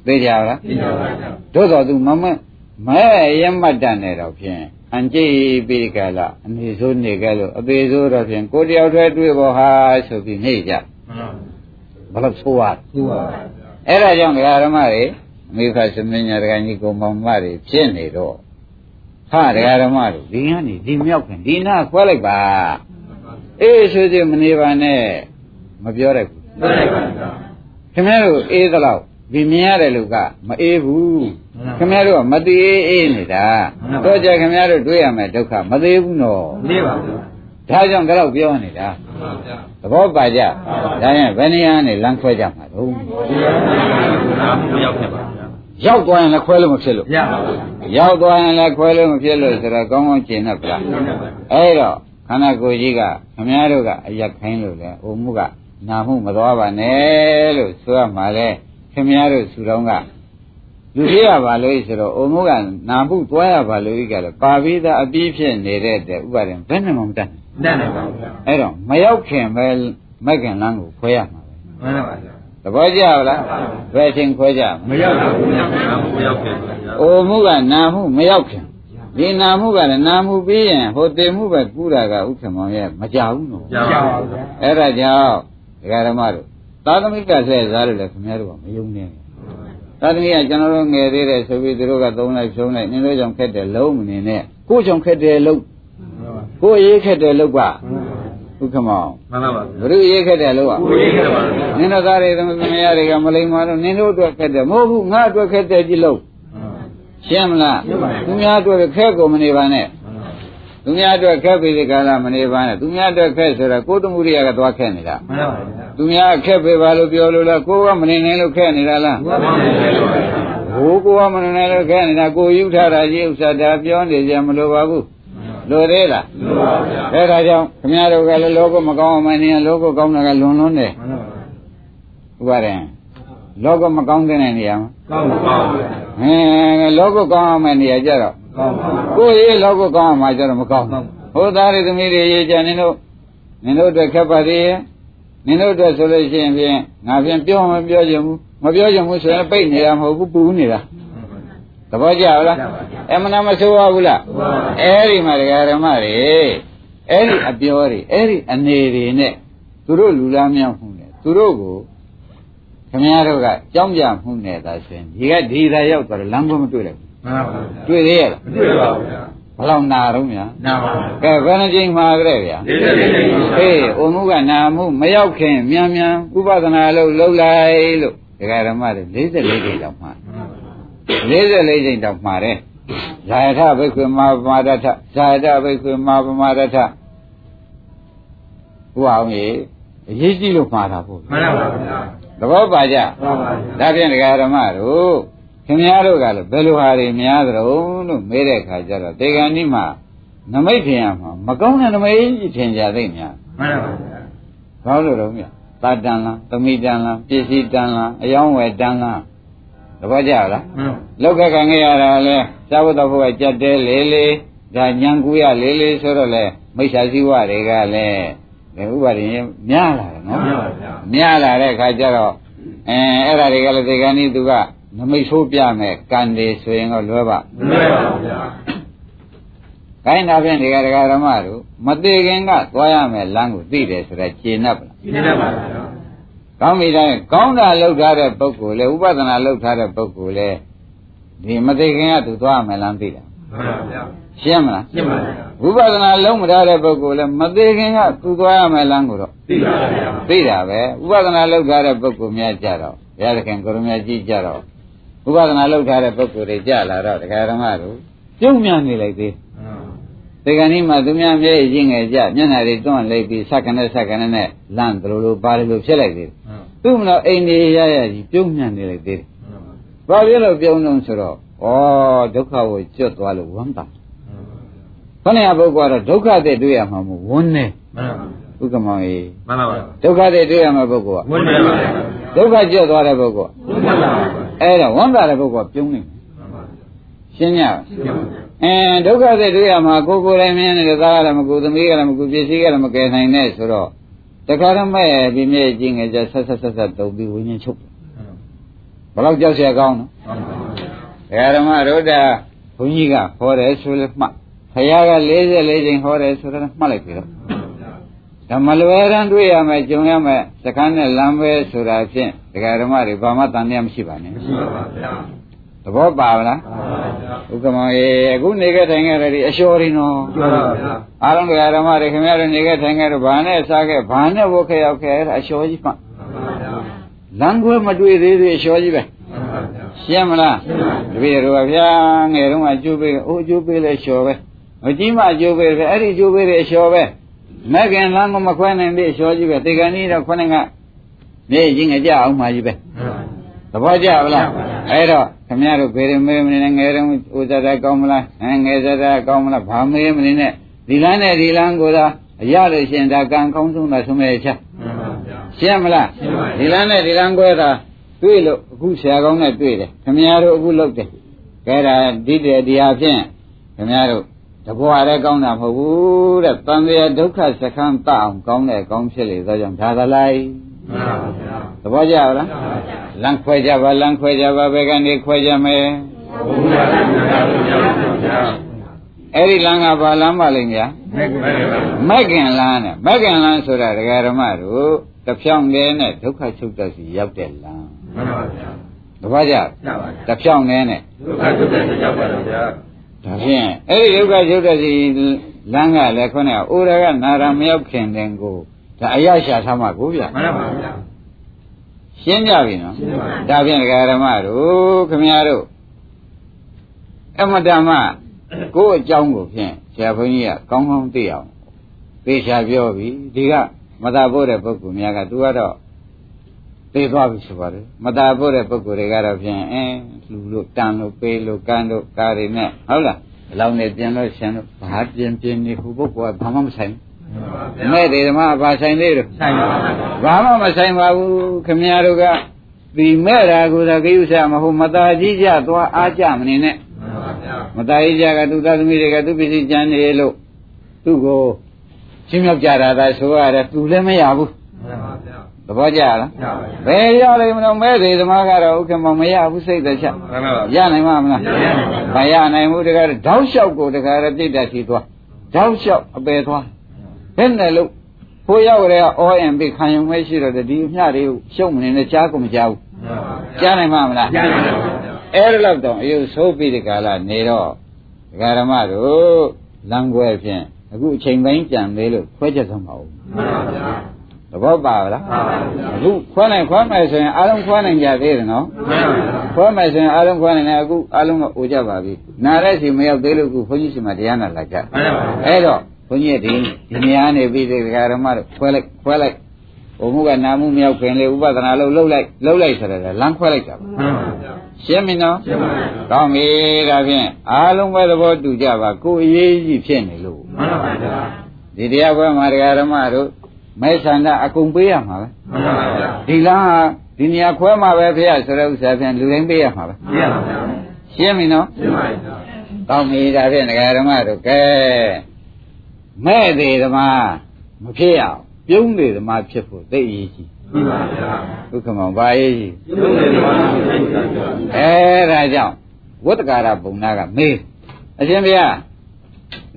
သိကြလားသိပါဗျာသို့တော်သူမမမဲ့ရမတ်တန်နေတော့ဖြင့် အန်ကြည့်ပြီးကြလားအနေဆိုးနေကြလို့အသေးဆိုးတော့ဖြင့်ကိုယ်တယောက်တည်းတွေ့ပေါ်ဟာဆိုပြီးနေကြမှန်ပါဘလို့ဆိုရသိပါဗျာအဲ့ဒါကြောင့်ဒကာဓမ္မတွေအမိဖတ်သမင်းညာဒကာကြီးကိုမောင်မတွေဖြစ်နေတော့ဟာဒကာဓမ္မတို့ဒီကနေဒီမြောက်ခင်ဒီနာခွဲလိုက်ပါအေးဆိုစီမနေပါနဲ့မပြောရဘူးသိပါဗျာခင်ဗျားတို့အေးသလောက် ဒီမြင်ရတဲ့လူကမအေးဘူးမှန်ပါခင်ဗျားတို့ကမသေးအေးအေးနေတာမှန်ပါတော့ကြခင်ဗျားတို့တွေ့ရမယ်ဒုက္ခမသေးဘူးနော်သိပါဗျာဒါကြောင့်တော့ပြောနေတာမှန်ပါဗျာသဘောပါကြဒါရင်ဘယ်နေရာနဲ့လမ်းခွဲကြမှာတော့ဒီရောနားမရောက်ခဲ့ပါဗျာရောက်သွားရင်လည်းခွဲလို့မဖြစ်လို့ရပါဗျာရောက်သွားရင်လည်းခွဲလို့မဖြစ်လို့ဆိုတော့ကောင်းကောင်းကျင့်တတ်ပလားမှန်ပါဗျာအဲ့တော့ခန္ဓာကိုယ်ကြီးကခင်ဗျားတို့ကအရက်ခိုင်းလို့လေအိုမှုကနာမှုမသွားပါနဲ့လို့ဆိုရမှာလေ ခင်ဗျားတို့ဆူတော်ကလူကြီးရပါလို့ဆိုတော့အိုမှုကနာမှုသွားရပါလို့ကြတော့ပါပြီးသားအပြီးဖြစ်နေတဲ့တဲ့ဥပါဒံဘယ်နဲ့မှမတတ်နိုင်တတ်နေပါဗျာအဲ့တော့မရောက်ခင်ပဲမက်ကင်လန်းကိုခွဲရမှာပဲမှန်ပါဗျာသဘောကျလားဘယ်ချိန်ခွဲကြမမလဲရောက်ဘူးနားမရောက်ခဲ့ပါဗျာအိုမှုကနာမှုမရောက်ခင်ဒီနာမှုကလည်းနာမှုပြီးရင်ဟိုတေမှုပဲကူးတာကဥက္ကမောင်ရဲ့မကြဘူးနော်ရပါဗျာအဲ့ဒါကြောင့်ဒကာဓမ္မတို့ သာသမီကလှည့်စားလို့လည်းခင်ဗျားတို့ကမယုံနဲ့သာသမီကကျွန်တော်တို့ငယ်သေးတယ်ဆိုပြီးသူတို့ကသုံးလိုက်ဖြုံးလိုက်နင်းတို့ကြောင့်ခက်တယ်လုံးမနေနဲ့ကို့ကြောင့်ခက်တယ်လုံးကို့ရေးခက်တယ်လုံးကဥက္ကမောင်မှန်ပါဗျာဘုရုရေးခက်တယ်လုံးကကိုရေးခဲ့ပါဗျာနင်းတို့သားတွေသမသမယားတွေကမလိမ္မာတော့နင်းတို့အတွက်ခက်တယ်မဟုတ်ဘူးငါအတွက်ခက်တယ်ကြည့်လို့ရှင်းမလားသူများအတွက်ခက်ကိုမနေပါနဲ့ သူများအတွက်ခက်ပြီဒီကလာမနေပါနဲ့သူများအတွက်ခက်ဆိုတာကိုယ်တမှုရိယကသွားခက်နေတာမှန်ပါဗျာသူများခက်ပေပါလို့ပြောလို့လားကိုယ်ကမနေနိုင်လို့ခက်နေတာလားမှန်ပါဗျာဟိုကိုယ်ကမနေနိုင်လို့ခက်နေတာကိုယ်ယူထားတာကြီးဥစ္စာဒါပြောနေကြမလို့ပါဘူးလိုသေးလားလို့ပါဗျာအဲဒါကြောင့်ခင်ဗျားတို့ကလည်းလောကမကောင်းအောင်မနေရင်လောကကောင်းတာကလွန်လွန်းတယ်မှန်ပါဗျာဥပါရင်လောကမကောင်းတဲ့နေရာမှာကောင်းပါဗျာဟင်းလောကကောင်းအောင်မယ့်နေရာကြတော့ ကောင်းပါကိုယ်ရေးလောကကောင်းအောင်မှကြတော့မကောင်းဘူးဟိုသားတွေသမီးတွေရေးကြနင်တို့နင်တို့အတွက်ခက်ပါသေးရဲ့နင်တို့အတွက်ဆိုလို့ရှိရင်ဖြင့်ငါဖြင့်ပြောမပြောချင်ဘူးမပြောချင်ဘူးဆိုရင်ပိတ်နေတာမဟုတ်ဘူးပူနေတာသဘောကျလားအမှန်တမဆိုးပါဘူးလားအဲ့ဒီမှာဒကာဓမ္မတွေအဲ့ဒီအပြောတွေအဲ့ဒီအနေတွေနဲ့သူတို့လူလားမြောက်မှုနဲ့သူတို့ကိုခင်ဗျားတို့ကကြောင်းပြမှုနဲ့သာဆိုရင်ဒီကဒီသာရောက်သွားတော့လမ်းကွမတွေ့လိုက်ဘူး မှန်ပါဗျာတွေ့သေးရလားမတွေ့ပါဘူးဗျာဘယ်လောက်နာတော့များနာပါဗျာကဲဘယ်နှကြိမ်မှာကြဲဗျာလေးလေးလေးလေးပါအေးအုံမှုကနာမှုမရောက်ခင်မြန်မြန်ဥပဒနာလို့လှုပ်လိုက်လို့ဒကာဓမ္မတွေ44ကြိမ်တောင်မှာ44ကြိမ်တောင်မှာတယ်ဇာယထဘိက္ခွေမာပမာဒထဇာယထဘိက္ခွေမာပမာဒထဟိုအောင်ကြီးအရေးကြီးလို့မှားတာပေါ့မှန်ပါဗျာသဘောပါကြမှန်ပါဗျာဒါဖြင့်ဒကာဓမ္မတို့ ခင်ဗျားတို့ကလည်းဘယ်လိုဟာတွေများသလဲလို့မေးတဲ့အခါကျတော့ဒေဂန်ဒီမှာနမိတ်ထင်ရမှာမကောင်းတဲ့နမိတ်ကြီးထင်ကြသိများမှန်ပါဗျာဘာလို့တော့မြတ်တာတန်လားသမိတန်လားပစ္စည်းတန်လားအယောင်းဝယ်တန်လားသဘောကျလားမှန်လောက်ကခံခဲ့ရတာလဲသာဝတ္တဘုရားကြက်တဲလေးလေးဒါညံကူရလေးလေးဆိုတော့လဲမိစ္ဆာစည်းဝတွေကလည်းဒီဥပါဒင်းများလာတယ်နော်မှန်ပါဗျာများလာတဲ့ခါကျတော့အဲအဲ့ဒါတွေကလည်းဒီကနေ့သူက နမိတ်ဆိုးပြမယ်ကံတွေဆိုရင်တော့လွယ်ပါမှန်ပါဗျာခိုင်းတာဖြင့်ဒီကဒကာဓမ္မတို့မသေးခင်ကသွားရမယ်လမ်းကိုသိတယ်ဆိုတော့ကျေနပ်ပါလားဒီနေ့ပါဗျာကောင်းပြီတိုင်းကောင်းတာလုပ်ထားတဲ့ပုဂ္ဂိုလ်လေဥပဒနာလုပ်ထားတဲ့ပုဂ္ဂိုလ်လေဒီမသိခင်ကသူသွားရမယ်လမ်းသိတာမှန်ပါဗျာရှင်းမလားရှင်းပါဗျာဝိပဿနာလုံးမထားတဲ့ပုဂ္ဂိုလ်လေမသိခင်ကသူသွားရမယ်လမ်းကိုတော့သိပါဗျာသိတာပဲဥပဒနာလုပ်ထားတဲ့ပုဂ္ဂိုလ်များကြတော့ဘုရားသခင်ကိုရမကြီးကြတော့ ဥပဒနာလုပ်ထားတဲ့ပုဂ္ဂိုလ်တွေကြလာတော့ဒကာဓမ္မတို့ပြုံးမြန်နေလိုက်သေးဒီကနေ့မှသူများမျက်ရည်ချင်းငယ်ကြမျက်နှာတွေတွန်းလိုက်ပြီးစက္ကနဲ့စက္ကနဲ့နဲ့လန့်တယ်လို့လို့ပါတယ်လို့ဖြစ်လိုက်သေးတယ်သူ့မလို့အိမ်နေရရကြီးပြုံးမြန်နေလိုက်သေးတယ်ဘာဖြစ်လို့ပြုံးလုံးဆိုတော့ဩဒုက္ခကိုကျွတ်သွားလို့ဝမ်းသာခொနည်းပုဂ္ဂိုလ်ကတော့ဒုက္ခတဲ့တွေ့ရမှာမဟုတ်ဝန်းနေမှန်ပါဥက္ကမောင်ကြီးမှန်ပါဗျာဒုက္ခတဲ့တွေ့ရမှာပုဂ္ဂိုလ်ကဝန်တယ်ပါဗျာဒုက္ခကျွတ်သွားတဲ့ပုဂ္ဂိုလ်ကမှန်ပါဗျာ အဲ့တော့ဝန္တာရကုတ်ကပြုံးနေရှင်းကြအင်းဒုက္ခစိတ်တွေ့ရမှာကိုကိုယ်တိုင်မြင်နေတဲ့သားကလည်းမကူသမီးကလည်းမကူပစ္စည်းကလည်းမကယ်နိုင်နဲ့ဆိုတော့တခါတော့မဲ့ဒီမြဲကြီးငယ်ကြဆက်ဆက်ဆက်ဆက်တုံပြီးဝိညာဉ်ချုပ်ဘယ်တော့ကြောက်ရကောင်းနော်ဓမ္မရုဒ္ဓဘုန်းကြီးကဟောတယ်ဆိုလည်းမှတ်ဘုရားက40 40ချိန်ဟောတယ်ဆိုတော့မှတ်လိုက်ပြီတော့ ဓမ္မလွယ်ရန်တွေ့ရမယ်ကြုံရမယ်စကန်းနဲ့လမ်းပဲဆိုတာဖြင့်ဒကာဓမ္မတွေဘာမှတန်တရားမရှိပါနဲ့မရှိပါဗျာသဘောပါဗလားမှန်ပါဗျာဥက္ကမောင်ရေအခုနေခဲ့ထိုင်ခဲ့တယ်ဒီအလျှော်ရင်းနော်မှန်ပါဗျာအားလုံးတရားဓမ္မတွေခင်ဗျားတို့နေခဲ့ထိုင်ခဲ့တော့ဘာနဲ့စားခဲ့ဘာနဲ့ဝတ်ခဲ့ရောက်ခဲ့အဲ့ဒါအလျှော်ကြီးမှမှန်ပါဗျာလမ်းခွဲမတွေ့သေးသေးအလျှော်ကြီးပဲမှန်ပါဗျာရှင်းမလားရှင်းပါပြီတပည့်တော်ကဗျာငယ်တုန်းကကျိုးပေးအိုးကျိုးပေးလဲလျှော်ပဲမကြီးမှကျိုးပေးတယ်အဲ့ဒီကျိုးပေးတဲ့အလျှော်ပဲ မက်ကင်လမ်းကမခွဲနိုင်သေးအလျှော်ကြီးပဲတေကန်ကြီးတော့ခုနကမြေကြီးငကြအောင်မှကြီးပဲသဘောကျပါလားအဲ့တော့ခင်ဗျားတို့ဖေရမေးမနေနဲ့ငယ်တုန်းဥဇာတာကောင်းမလားအဲငယ်ဇာတာကောင်းမလားဘာမေးမနေနဲ့ဒီလမ်းနဲ့ဒီလမ်းကိုသာအရလို့ရှင်ဒါကံကောင်းဆုံးတာဆုံးမဲ့ချက်မှန်ပါဗျာရှင်းမလားရှင်းပါပြီဒီလမ်းနဲ့ဒီလမ်းကွဲတာတွေ့လို့အခုဆရာကောင်းနဲ့တွေ့တယ်ခင်ဗျားတို့အခုလုပ်တယ်ကဲဒါဒီတဲ့ဒီဟာဖြင့်ခင်ဗျားတို့ တဘွားလည်းကောင်းတာမဟုတ်ဘူးတဲ့တန်တရားဒုက္ခစခန်းတအောင်ကောင်းတဲ့ကောင်းဖြစ်လေသောကြောင့်ဒါသလိုက်မှန်ပါဗျာသဘောကျလားလမ်းခွဲကြပါလမ်းခွဲကြပါဘယ်ကနေခွဲကြမယ်ဘုရားရှင်ဘုရားရှင်ဗျာအဲ့ဒီလမ်းကဘာလမ်းပါလိမ့်များမဲ့ကမဲ့ပါမက်ကင်လမ်းနဲ့မက်ကင်လမ်းဆိုတာဒကာဓမ္မတို့တဖြောင်းတည်းနဲ့ဒုက္ခချုပ်တတ်စီရောက်တဲ့လမ်းမှန်ပါဗျာတပည့်ကြရပါဗျာတဖြောင်းတည်းနဲ့ဒုက္ခဒုက္ခရောက်ပါတော့ဗျာ ဒါဖြင့်အဲ့ဒီဒုက္ခချုပ်တတ်စီလမ်းကလည်းခေါင်းကအိုရကနာရမရောက်ခင်တဲ့ကိုဒါအရရှာထားမှာကိုဗျမှန်ပါဗျာရှင်းကြပြီနော်ရှင်းပါပြီဒါဖြင့်ဒကာဓမ္မတို့ခမည်းတော်အမတမကိုယ့်အကြောင်းကိုဖြင့်ဆရာဘုန်းကြီးကကောင်းကောင်းသိအောင်သေချာပြောပြီဒီကမသာဖို့တဲ့ပုဂ္ဂိုလ်များကသူကတော့ သိသွားပြီဆိုပါတယ်မသာဖို့တဲ့ပုဂ္ဂိုလ်တွေကတော့ဖြင့်အင်းလူလို့တန်လို့ပေးလို့ကန်းလို့ကားတွေနဲ့ဟုတ်လားအလောင်းနဲ့ပြင်လို့ရှင်လို့ဘာပြင်ပြင်နေခုပုဂ္ဂိုလ်ကဘာမှမဆိုင်ဘူးမဲ့တွေဓမ္မဘာဆိုင်သေးတယ် ဆိုင်ပါဗျာ ဘာမှမဆိုင်ပါဘူးခင်ဗျားတို့ကဒီမဲ့တာကိုသာကိစ္စမဟုတ်မตาကြီးကြသွားအားကြမနေနဲ့ မှန်ပါဗျာ မตาကြီးကြကသူသားသမီးတွေကသူပစ္စည်းကျန်နေလို့သူ့ကိုချင်းမြောက်ကြတာသာဆိုရတယ်သူလည်းမရဘူး မှ သ ဘောကျလားဘယ်ရလိမ့်မလို့မဲ့သေးသမားကတော့ဥက္ကမမရဘူးစိတ်သက်ချက်ရနိုင်မှာမလားမရနိုင်ဘူးတကယ်တောက်လျှောက်ကိုတကယ်ပြိတ္တရှိသွားတောက်လျှောက်အပယ်သွားဘယ်နဲ့လို့ဖိုးရောက်ရဲအောအင်ပိခံယူမဲရှိတော့ဒီအမျှတွေကိုရှုံမနေနဲ့ကြားကုန်မကြားဘူးကြားနိုင်မှာမလားကြားနိုင်ပါဘူးအဲ့ဒါတော့တော့အယုဆိုးပြီးဒီကာလနေတော့ဒကာရမတို့လမ်းခွဲဖြင့်အခုအချိန်ပိုင်းကြံသေးလို့ခွဲချက်ဆုံးပါဦးမှန်ပါဗျာ သဘောပါလားအခုခွဲနိုင်ခွဲမယ်ဆိုရင်အားလုံးခွဲနိုင်ကြသေးတယ်နော်ခွဲမယ်ဆိုရင်အားလုံးခွဲနိုင်တယ်အခုအားလုံးကအိုကြပါပြီနားတဲ့စီမရောက်သေးလို့အခုဘုန်းကြီးစီမှာတရားနာလာကြအဲ့တော့ဘုန်းကြီးဒီဒီနေရာနေပြီးဒီဓမ္မတို့ခွဲလိုက်ခွဲလိုက်ဘုံမှုကနာမှုမရောက်ခင်လေဥပဒနာလို့လှုပ်လိုက်လှုပ်လိုက်ဆိုတော့လမ်းခွဲလိုက်တာပါရှင်းပြီနော်ရှင်းပါပြီကောင်းပြီဒါဖြင့်အားလုံးပဲသဘောတူကြပါကိုယ်အရေးကြီးဖြစ်နေလို့မှန်ပါဗျာဒီတရားပွဲမှာဓမ္မတို့ မဲဆန္ဒအကုန်ပေးရမှာပဲမှန်ပါဗျာဒီလားဒီနေရာခွဲမှာပဲဖေရဆိုတဲ့ဥစ္စာဖြင့်လူတိုင်းပေးရမှာပဲပေးရပါဗျာရှင်းပြီနော်ရှင်းပါပြီကောင်းပြီဒါဖြင့်ဓမ္မတို့ကဲမဲ့သေးဓမ္မမဖြစ်အောင်ပြုံးနေဓမ္မဖြစ်ဖို့သိအရေးကြီးမှန်ပါဗျာဒုက္ခမောဘာရေးကြီးပြုံးနေဓမ္မဖြစ်ပါဗျာအဲဒါကြောင့်ဝတ္တကာရဘုံနာကမေးအရှင်ဘုရား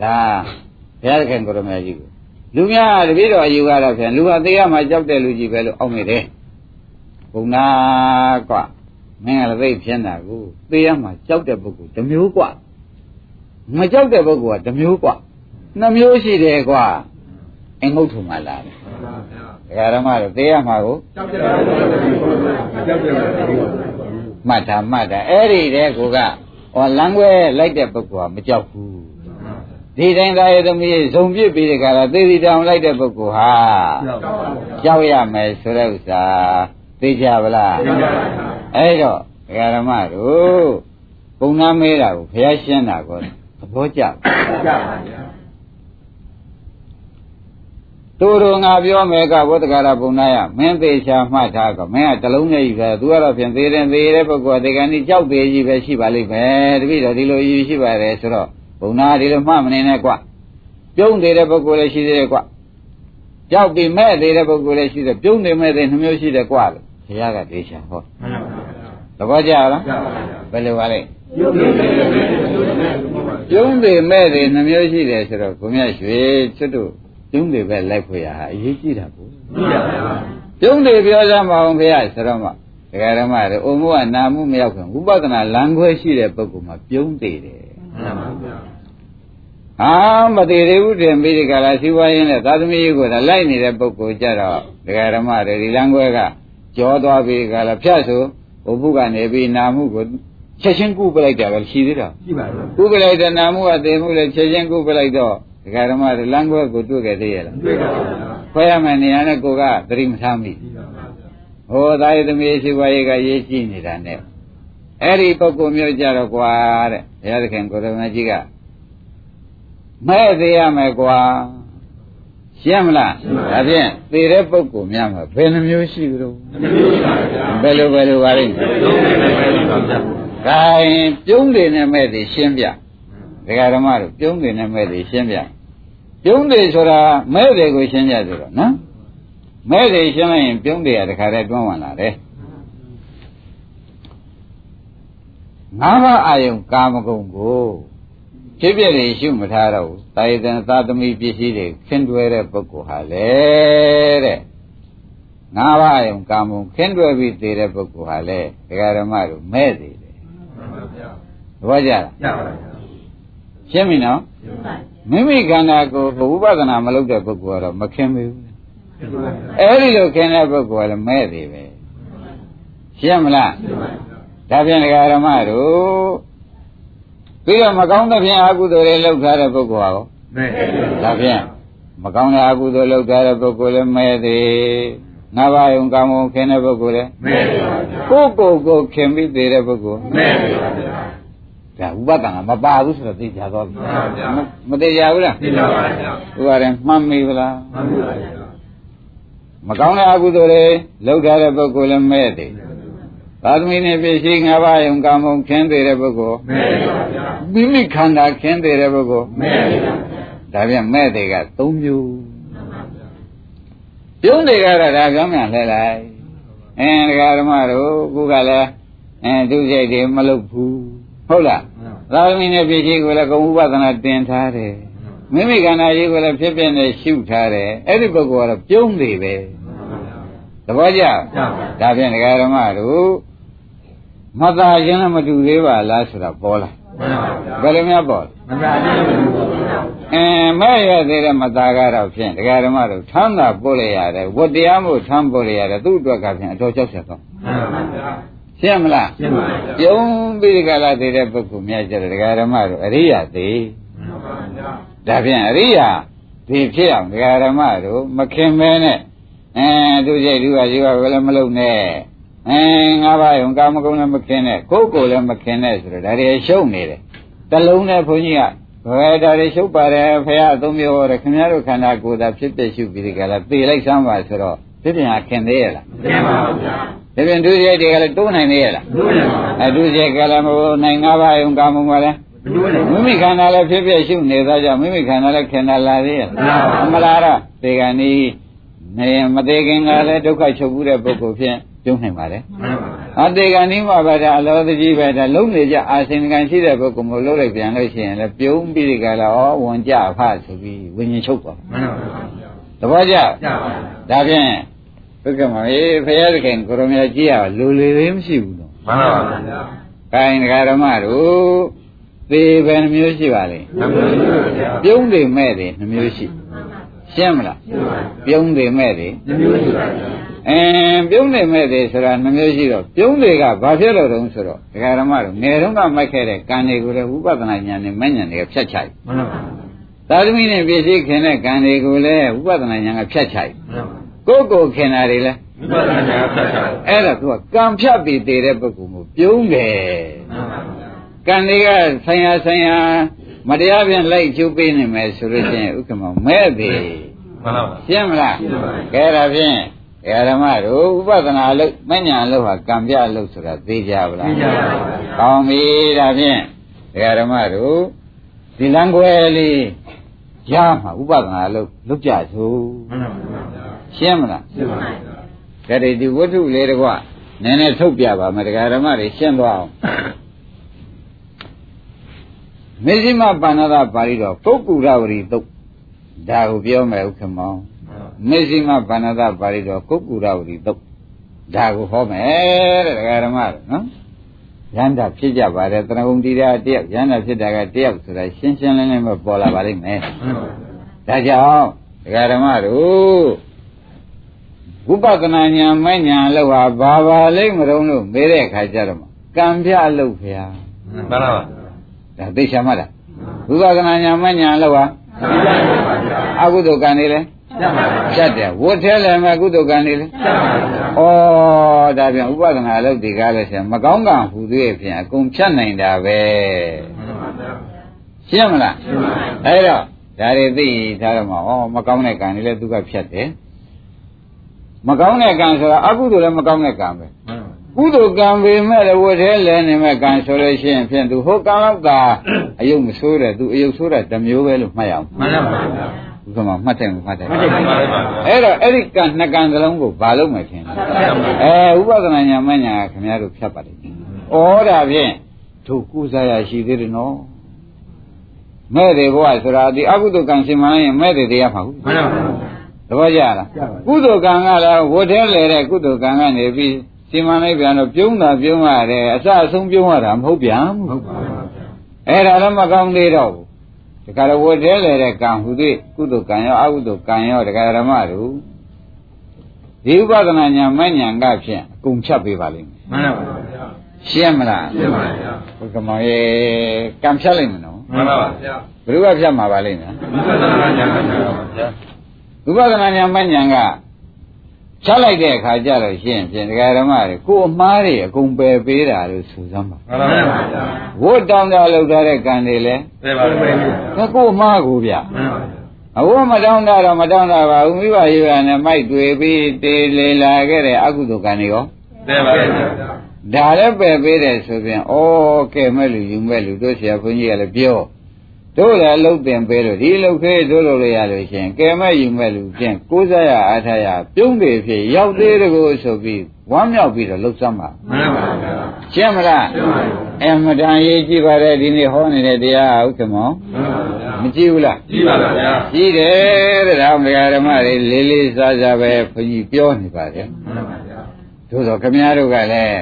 ဒါဘုရားခင်ကိုရမကြီးကို လူများတပည့်တော်အယူကတော့ဖြင့်လူဟာသေးရမှာကြောက်တဲ့လူကြီးပဲလို့အောက်မိတယ်ဘုံနာကွာမင်းကလည်းသိဖြစ်တာကိုသေးရမှာကြောက်တဲ့ပုဂ္ဂိုလ်တစ်မျိုးကွာမကြောက်တဲ့ပုဂ္ဂိုလ်ကတစ်မျိုးကွာနှစ်မျိုးရှိတယ်ကွာအင်္ဂုတ်ထုံမှာလာတယ်ဒကာရမတို့သေးရမှာကိုကြောက်တယ်မကြောက်တယ်မှတ်တာမှတ်တာအဲ့ဒီတဲ့ကိုကဟောလမ်းခွဲလိုက်တဲ့ပုဂ္ဂိုလ်ကမကြောက်ဘူး ဒီတိုင်းသားရဲ့သမီးဇုံပြစ်ပြီးတဲ့ခါတော့သေစီတောင်လိုက်တဲ့ပုဂ္ဂိုလ်ဟာကြောက်ရမယ်ဆိုတဲ့ဥစ္စာသိကြပါလားသိကြပါပါအဲ့တော့ဒကာရမတို့ပုံနာမဲတာကိုဘုရားရှင်းတာကိုသဘောကျပါကြပါဗျာတို့တို့ငါပြောမယ်ကဘုဒ္ဓဂါရဘုံနာယမင်းသေးချာမှတ်ထားကမင်းကတလုံးနဲ့ကြီးပဲသူကတော့ဖြင့်သေးတယ်သေးတဲ့ပုဂ္ဂိုလ်ဒီကနေ့ကြောက်သေးကြီးပဲရှိပါလိမ့်မယ်တပည့်တော်ဒီလိုယူရှိပါတယ်ဆိုတော့ ဘုံနာဒီလိုမှတ်မနေနဲ့ကွပြုံးသေးတဲ့ပုဂ္ဂိုလ်လည်းရှိသေးတယ်ကွကြောက်ပြီးမဲ့သေးတဲ့ပုဂ္ဂိုလ်လည်းရှိတယ်ပြုံးနေမဲ့သေးနှမျိုးရှိတယ်ကွလို့ဘုရားကဒေချာဟောသဘောကျလားဘယ်လိုပါလဲပြုံးသေးမဲ့သေးနှမျိုးရှိတယ်ဆိုတော့ဘုရားရွှေချွတ်တို့ပြုံးတယ်ပဲလိုက်ဖွေရဟာအရေးကြီးတာပေါ့ကြီးပါဗျာပြုံးတယ်ပြောစမ်းပါအောင်ဖေရဆိုတော့မှဒကာရမတွေအုံမှုကနာမှုမရောက်ခင်ဝိပဿနာလမ်းခွဲရှိတဲ့ပုဂ္ဂိုလ်မှာပြုံးတယ်တယ် မှန်ပါဗျာအာမသေးသေးဘူးတင်ပြီးဒီကလာစီဝါရင်းနဲ့သာသမီကြီးကိုလိုက်နေတဲ့ပုဂ္ဂိုလ်ကြတော့ဒကာရမတွေဒီလမ်းခွဲကကြောသွားပြီးဒီကလာဖြတ်ဆိုဘုဘုကနေပြီးနာမှုကိုချက်ချင်းကုပလိုက်တာပဲရှိသေးတာရှိပါဘူးကုပလိုက်တဲ့နာမှုကသေမှုလည်းချက်ချင်းကုပလိုက်တော့ဒကာဓမ္မတွေလမ်းခွဲကိုတွေ့ခဲ့သေးရဲ့လားတွေ့ပါဘူးခွဲရမယ်နေရာနဲ့ကိုကသတိမထားမိဟောသာယသမီးရှိဝါရေးကရေးကြည့်နေတာနဲ့ အဲ့ဒီပုဂ္ဂိုလ်မျိုးကြတော့ကွာတဲ့ဘုရားသခင်ကိုရမကြီးကမဲ့သေးရမယ်ကွာရှင်းမလားဒါဖြင့်သေတဲ့ပုဂ္ဂိုလ်များမှာဘယ်နှမျိုးရှိကြလို့ဘယ်လိုဘယ်လိုပါလိမ့်မယ်ခိုင်းပြုံးတယ်နဲ့မဲ့တယ်ရှင်းပြဒကာဓမ္မတို့ပြုံးတယ်နဲ့မဲ့တယ်ရှင်းပြပြုံးတယ်ဆိုတာမဲ့တယ်ကိုရှင်းပြဆိုတော့နော်မဲ့တယ်ရှင်းလိုက်ရင်ပြုံးတယ်ကတခါတည်းတွန်းဝင်လာတယ် ငါးပါးအာယုံကာမဂုဏ်ကိုဖြစ်ဖြစ်နေရှုမထားတော့ဘူးတာယတန်သာသမီပစ္စည်းတွေခင်းတွဲတဲ့ပုဂ္ဂိုလ်ဟာလေတဲ့ငါးပါးအာယုံကာမဂုဏ်ခင်းတွဲပြီးသေးတဲ့ပုဂ္ဂိုလ်ဟာလေဒကာဓမ္မတို့မဲ့သေးတယ်မှန်ပါဗျာသဘောကျလားကျပါဗျာရှင်းပြီနော်မိမိခန္ဓာကိုယ်ကိုဝိပဿနာမလုပ်တဲ့ပုဂ္ဂိုလ်ကတော့မခင်ဘူးအဲ့ဒီလိုခင်တဲ့ပုဂ္ဂိုလ်ကလည်းမဲ့သေးပဲရှင်းမလား ဒါပြန်ဒကာရမတို့ပြီးတော့မကောင်းတဲ့ဖြင့်အကုသိုလ်တွေလုပ်ထားတဲ့ပုဂ္ဂိုလ်ဟာရောမဲ့ဒါပြန်မကောင်းတဲ့အကုသိုလ်လုပ်ထားတဲ့ပုဂ္ဂိုလ်လည်းမဲ့သေးငါးပါးယုံကာမုံခင်တဲ့ပုဂ္ဂိုလ်လည်းမဲ့ပါဗျာကိုယ်ကိုယ်ကိုခင်ပြီးသေးတဲ့ပုဂ္ဂိုလ်မဲ့ပါဗျာဒါဥပဒနာမပါဘူးဆိုတော့သိကြသွားပြီမသိကြဘူးလားသိကြပါဗျာဥပါရင်မှတ်မိဗလားမှတ်ပါဗျာမကောင်းတဲ့အကုသိုလ်တွေလုပ်ထားတဲ့ပုဂ္ဂိုလ်လည်းမဲ့တယ် သာသမီနဲ့ပြည့်ရှိငါးပါးယုံကံမုံခင်းသေးတဲ့ပုဂ္ဂိုလ်မဲ့ပါဗျာမိမိခန္ဓာခင်းသေးတဲ့ပုဂ္ဂိုလ်မဲ့ပါဗျာဒါပြန်မဲ့တွေက၃မျိုးတပြုံးတွေကတော့ဒါပြောင်းပြန်လှည့်လိုက်အင်းဒကာဓမ္မတို့ခုကလည်းအဲသူစိတ်တွေမလုပ်ဘူးဟုတ်လားသာသမီနဲ့ပြည့်ချီကိုလည်းကုံဥပဒနာတင်ထားတယ်မိမိခန္ဓာကြီးကိုလည်းဖြစ်ဖြစ်နဲ့ရှုထားတယ်အဲ့ဒီပုဂ္ဂိုလ်ကတော့ပြုံးနေပဲသဘောကျဒါဖြင့်ဒကာဓမ္မတို့ မသာခြင်းနဲ့မတူသေးပါလားဆိုတာပေါ်လာဘယ်လိုများပေါ်လဲမသာခြင်းမတူဘူးအင်းမဲ့ရသေးတဲ့မသားကတော့ဖြင့်ဒကာဓမ္မတို့ထမ်းတာပို့လိုက်ရတယ်ဝတ္တရားမို့ထမ်းပို့လိုက်ရတယ်သူ့အတွက်ကဖြင့်အတော်ကြောက်ဆက်တော့ရှင်းမလားရှင်းပါပြီပြုံးပြီးဒီကလာသေးတဲ့ပုဂ္ဂိုလ်များကြတယ်ဒကာဓမ္မတို့အရိယာသေးဒါဖြင့်အရိယာဒီဖြစ်အောင်ဒကာဓမ္မတို့မခင်မဲနဲ့အဲသူစိတ်သူကရှိကလည်းမလုံနဲ့ အဲငါးပါးယုံကာမဂုဏ်လည်းမခင်နဲ့ကိုယ်ကိုယ်လည်းမခင်နဲ့ဆိုတော့ဒါတွေရှုံနေတယ်တလုံးနဲ့ဘုန်းကြီးကဘယ်ဒါတွေရှုပ်ပါတယ်ဖះအသုံးမျိုးဟောတယ်ခင်ဗျားတို့ခန္ဓာကိုယ်သာဖြစ်ဖြစ်ရှုပြီးဒီကလာသေလိုက်စမ်းပါဆိုတော့ဖြစ်ပြန်ခင်သေးရလားရှင်းပါဘူးဗျာဒါပြန်ဒုစရိုက်တွေကလည်းတိုးနိုင်သေးရလားလို့ရပါအဲဒုစရိုက်ကလည်းမဟုတ်နိုင်ငါးပါးယုံကာမဂုဏ်ကလည်းဘူးလို့ရမိမိခန္ဓာလည်းဖြစ်ဖြစ်ရှုနေသောကြောင့်မိမိခန္ဓာလည်းခင်တာလာသေးရဲ့မလားတော့ဒီကနေ့နေမသေးခင်ကလည်းဒုက္ခချုပ်ဘူးတဲ့ပုဂ္ဂိုလ်ဖြင့် ပြုံးနိုင်ပါလေအတေကနေ့မှာပဲဒါအလောတကြီးပဲဒါလုံးနေကြအာစင်ကံရှိတဲ့ပုဂ္ဂိုလ်မျိုးလုံးလိုက်ပြန်လို့ရှိရင်လည်းပြုံးပြီးဒီကလာဩဝန်ကြဖဆိုပြီးဝิญဉ်ချုပ်သွားမှန်ပါဗျာသဘောကျကြပါဒါဖြင့်ဘုက္ကမအေးဖရာသခင်ကိုရမကြီးကလူလေသေးမရှိဘူးတော့မှန်ပါဗျာခိုင်းဒကာဓမ္မတို့သေဘယ်နှမျိုးရှိပါလဲမှန်ပါဗျာပြုံးတယ်မဲ့တယ်နှမျိုးရှိရှင်းမလားပြုံးတယ်မဲ့တယ်ဒီမျိုးရှိပါဗျာ အင်းပြုံးတယ်မဲ့တယ်ဆိုတာနှမျိုးရှိတော့ပြုံးတွေကဘာဖြစ်လို့တုံးဆိုတော့ဒကာဓမ္မတို့ငယ်တုန်းကမိုက်ခဲ့တဲ့ကံတွေကိုလည်းဝိပဿနာဉာဏ်နဲ့မဉဏ်တွေကဖြတ်ချိုက်မှန်ပါဗျာသာသမီနဲ့ပြည့်စည်ခင်တဲ့ကံတွေကိုလည်းဝိပဿနာဉာဏ်ကဖြတ်ချိုက်မှန်ပါကိုယ့်ကိုယ်ခင်တာတွေလည်းဝိပဿနာဉာဏ်ဖတ်တာအဲ့ဒါသူကကံဖြတ်ပြီးတည်တဲ့ပုဂ္ဂိုလ်မျိုးပြုံးတယ်မှန်ပါဗျာကံတွေကဆိုင်ရာဆိုင်ရာမတရားပြန်လိုက်ကျုပ်ပေးနေမယ်ဆိုလို့ရှိရင်ဥက္ကမမဲ့သည်မှန်ပါဗျာရှင်းမလားရှင်းပါပြီကဲဒါဖြင့် ဓမ္မတို့ဥပဒနာအလုပ်မဉ္ဇဏ်အလုပ်ဟာကံပြအလုပ်ဆိုတာသိကြပါလားသိကြပါပါဗျာကောင်းပြီဒါဖြင့်ဓမ္မတို့ဒီလံခွဲလေးရမှာဥပဒနာအလုပ်လုပ်ကြစို့မှန်ပါဗျာရှင်းမလားရှင်းပါပြီကဲဒီဝတ္ထုလေးတကွနည်းနည်းထုတ်ပြပါမယ်တရားဓမ္မတွေရှင်းသွားအောင်မေဇိမပါဏဒပါဠိတော်ပုဂ္ဂုရဝရီတုတ်ဒါကိုပြောမယ်ဥက္ကမောင် မေဇိမပါဏဒပါဠိတော်ပုဂ္ဂုရဝရီတုတ်ဒါကိုဟောမယ်တဲ့တရားဓမ္မတွေနော်ရန္တာဖြစ်ကြပါတယ်တရဂုံတိရာတယောက်ရန္တာဖြစ်တာကတယောက်ဆိုတာရှင်းရှင်းလင်းလင်းပဲပေါ်လာပါလိမ့်မယ်မှန်ပါဗျာဒါကြောင့်ဒကာဓမ္မတို့ဝိပဿနာဉာဏ်မဲ့ဉာဏ်လို့ဟာဘာပါလိမ့်မတုံးလို့မေးတဲ့အခါကျတော့မှကံပြလို့ဖျားမှန်ပါဗျာဒါသိချင်မှလားဝိပဿနာဉာဏ်မဲ့ဉာဏ်လို့ဟာအကုသိုလ်ကံတွေလဲ ရပါဗျာဖြတ်တယ်ဝတ်ထဲလည်းမဲ့ကုသိုလ်ကံတွေလဲရပါဗျာဩဒါပြန်ဥပဒနာလို့ဒီကားလဲဆရာမကောင်းကံဟူသေးဖြင့်အကုန်ဖြတ်နိုင်တာပဲမှန်ပါဗျာရှင်းမလားရှင်းပါပြီအဲ့တော့ဒါတွေသိထားတော့မှဩမကောင်းတဲ့ကံတွေလည်းသူကဖြတ်တယ်မကောင်းတဲ့ကံဆိုတာအကုသိုလ်လည်းမကောင်းတဲ့ကံပဲမှန်ပါကုသိုလ်ကံပေမဲ့လည်းဝတ်သေးလဲနေမဲ့ကံဆိုလို့ရှိရင်ဖြင့်သူဟိုကံတော့ကအယုတ်မဆိုးတယ်သူအယုတ်ဆိုးတာတစ်မျိုးပဲလို့မှတ်ရအောင်မှန်ပါဗျာ ဥက္ကမမှတ်တယ်မမှတ်တယ်မှန်ပါပါဗျာအဲ့တော့အဲ့ဒီကံနှစ်ကံစလုံးကိုဘာလို့မှထင်လဲအဲဥပဒနာညာမညာခင်ဗျားတို့ဖြတ်ပါလိမ့်မယ်ဩဒါဖြင့်တို့ကုစားရရှိသေးတယ်နော်မဲ့တယ်ဘုရားဆိုတာဒီအကုသိုလ်ကံရှင်မလိုက်ရင်မဲ့တယ်တရားမှာဟုတ်မှန်ပါဗျာသဘောကျလားကုသိုလ်ကံကလည်းဝတ်ထဲလေတဲ့ကုသိုလ်ကံကနေပြီးရှင်မလိုက်ပြန်တော့ပြုံးတာပြုံးရတယ်အစအဆုံးပြုံးရတာမဟုတ်ပြန်ဘူးဟုတ်ပါဗျာအဲ့ဒါလည်းမကောင်းသေးတော့ဘူး တခါတော့ဝတ်သေးလေတဲ့ကံဟူသည်ကုသိုလ်ကံရောအကုသိုလ်ကံရောတခါဓမ္မတို့ဒီဥပဒနာညာမညာကဖြင့်အကုန်ဖြတ်ပေးပါလိမ့်မယ်မှန်ပါဗျာရှင်းမလားရှင်းပါဗျာဘုကမောင်ရေကံဖြတ်လိုက်မယ်နော်မှန်ပါဗျာဘယ်သူကဖြတ်မှာပါလိမ့်မယ်ဝိပဿနာဉာဏ်ဖတ်တာပါဗျာဥပဒနာညာမညာက ချလိုက်တဲ့အခါကျတော့ရှင်းဖြင့်ဒကာဓမ္မတွေကိုယ်အမားတွေအကုန်ပယ်ပေးတာလို့ဆိုစမ်းပါမှန်ပါဗျာဝတ်တောင်းတာလောက်ထားတဲ့ကံတွေလဲသိပါဗျာဒါကိုယ်အမားကိုဗျမှန်ပါဗျာအဝတ်မတောင်းတာတော့မတောင်းတာပါဘူးမိဘရေရနဲ့မိုက်တွေ့ပြီးတေလေလာခဲ့တဲ့အကုသိုလ်ကံတွေရောသိပါဗျာဒါလည်းပယ်ပေးတယ်ဆိုပြန်ဩကဲမဲ့လူယူမဲ့လူတို့ဆရာဘုန်းကြီးကလည်းပြော တို့လည်းအလုပ်တင်ပေးလို့ဒီအလုပ်ခေးတို့လုပ်လို့ရလို့ရှင်ကဲမဲ့ယူမဲ့လူချင်းကိုးစားရအားထားရပြုံးတယ်ဖြစ်ရောက်သေးတကိုဆိုပြီးဝမ်းမြောက်ပြီးတော့လှုပ်စမ်းပါမှန်ပါဗျာရှင်းမလားရှင်းပါပြီအမတန်ရေးကြည့်ပါတဲ့ဒီနေ့ဟောနေတဲ့တရားဟုတ်ကမောမှန်ပါဗျာမကြည့်ဘူးလားကြည့်ပါဗျာကြည့်တယ်တဲ့ဒါမဂဓမ္မတွေလေးလေးစားစားပဲဘုန်းကြီးပြောနေပါတယ်မှန်ပါဗျာသို့သောခမည်းတော်ကလည်း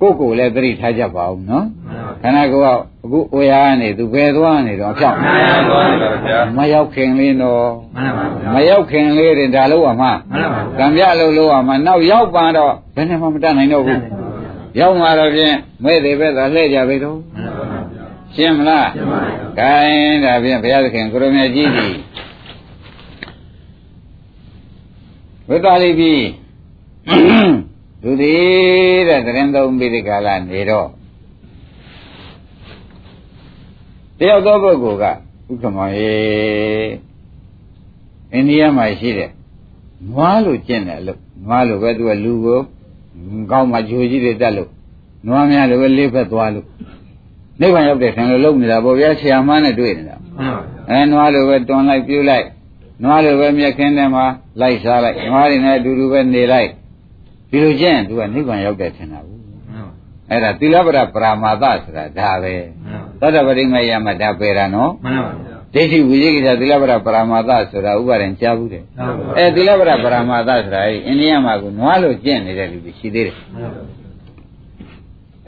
ကိုယ့်ကိုယ်လည်းသတိထားကြပါဦးနော်မှန်ပါခန္ဓာကိုယ်ကအခုအိုရာကနေသူဘယ်သွားနေတော့အဖြောက်မှန်ပါသွားနေပါဗျာမရောက်ခင်လေးတော့မှန်ပါဗျာမရောက်ခင်လေးတင်ဒါလို့ရမှာမှန်ပါကံပြလို့လို့ရမှာနောက်ရောက်ပါတော့ဘယ်နဲ့မှမတတ်နိုင်တော့ဘူးရောက်มาတော့ဖြင့်မဲ့သေးပဲသာလှည့်ကြပြီတော့မှန်ပါဗျာရှင်းမလားရှင်းပါပြီကဲဒါဖြင့်ဘုရားသခင်ကိုရမေကြီးသည်ဝိသလိပြီ သူသည်တဲ့သရင်သုံးပြီးဒီကာလနေတော့တယောက်သောပုဂ္ဂိုလ်ကဥက္ကမောရေအိန္ဒိယမှာရှိတဲ့နွားလိုကျင့်တယ်လို့နွားလိုပဲသူကလူကိုကောင်းမှဂျိုကြီးတွေတက်လို့နွားများလိုပဲလေးဖက်သွားလို့နိဗ္ဗာန်ရောက်တဲ့ခံလို့လုံနေတာပေါ့ဗျာဆရာမနဲ့တွေ့နေတာမှန်ပါဗျာအဲနွားလိုပဲတွန်လိုက်ပြူလိုက်နွားလိုပဲမြက်ခင်းထဲမှာလိုက်စားလိုက်နွားတွေနဲ့အတူတူပဲနေလိုက် ဒီလိုကျင့်ရင်သူကနိဗ္ဗာန်ရောက်တဲ့ထင်တာဘူးမှန်ပါအဲ့ဒါသီလပရပရာမာသဆိုတာဒါပဲမှန်ပါသတ္တပရိမယမတပေရနော်မှန်ပါဗျာဒိဋ္ဌိဝိသေကိစ္စသီလပရပရာမာသဆိုတာဥပါရင်ကြားဘူးတယ်မှန်ပါအဲသီလပရပရာမာသဆိုတာအဲ့အိန္ဒိယမှာကနွားလိုကျင့်နေတဲ့လူတွေရှိသေးတယ်မှန်ပါ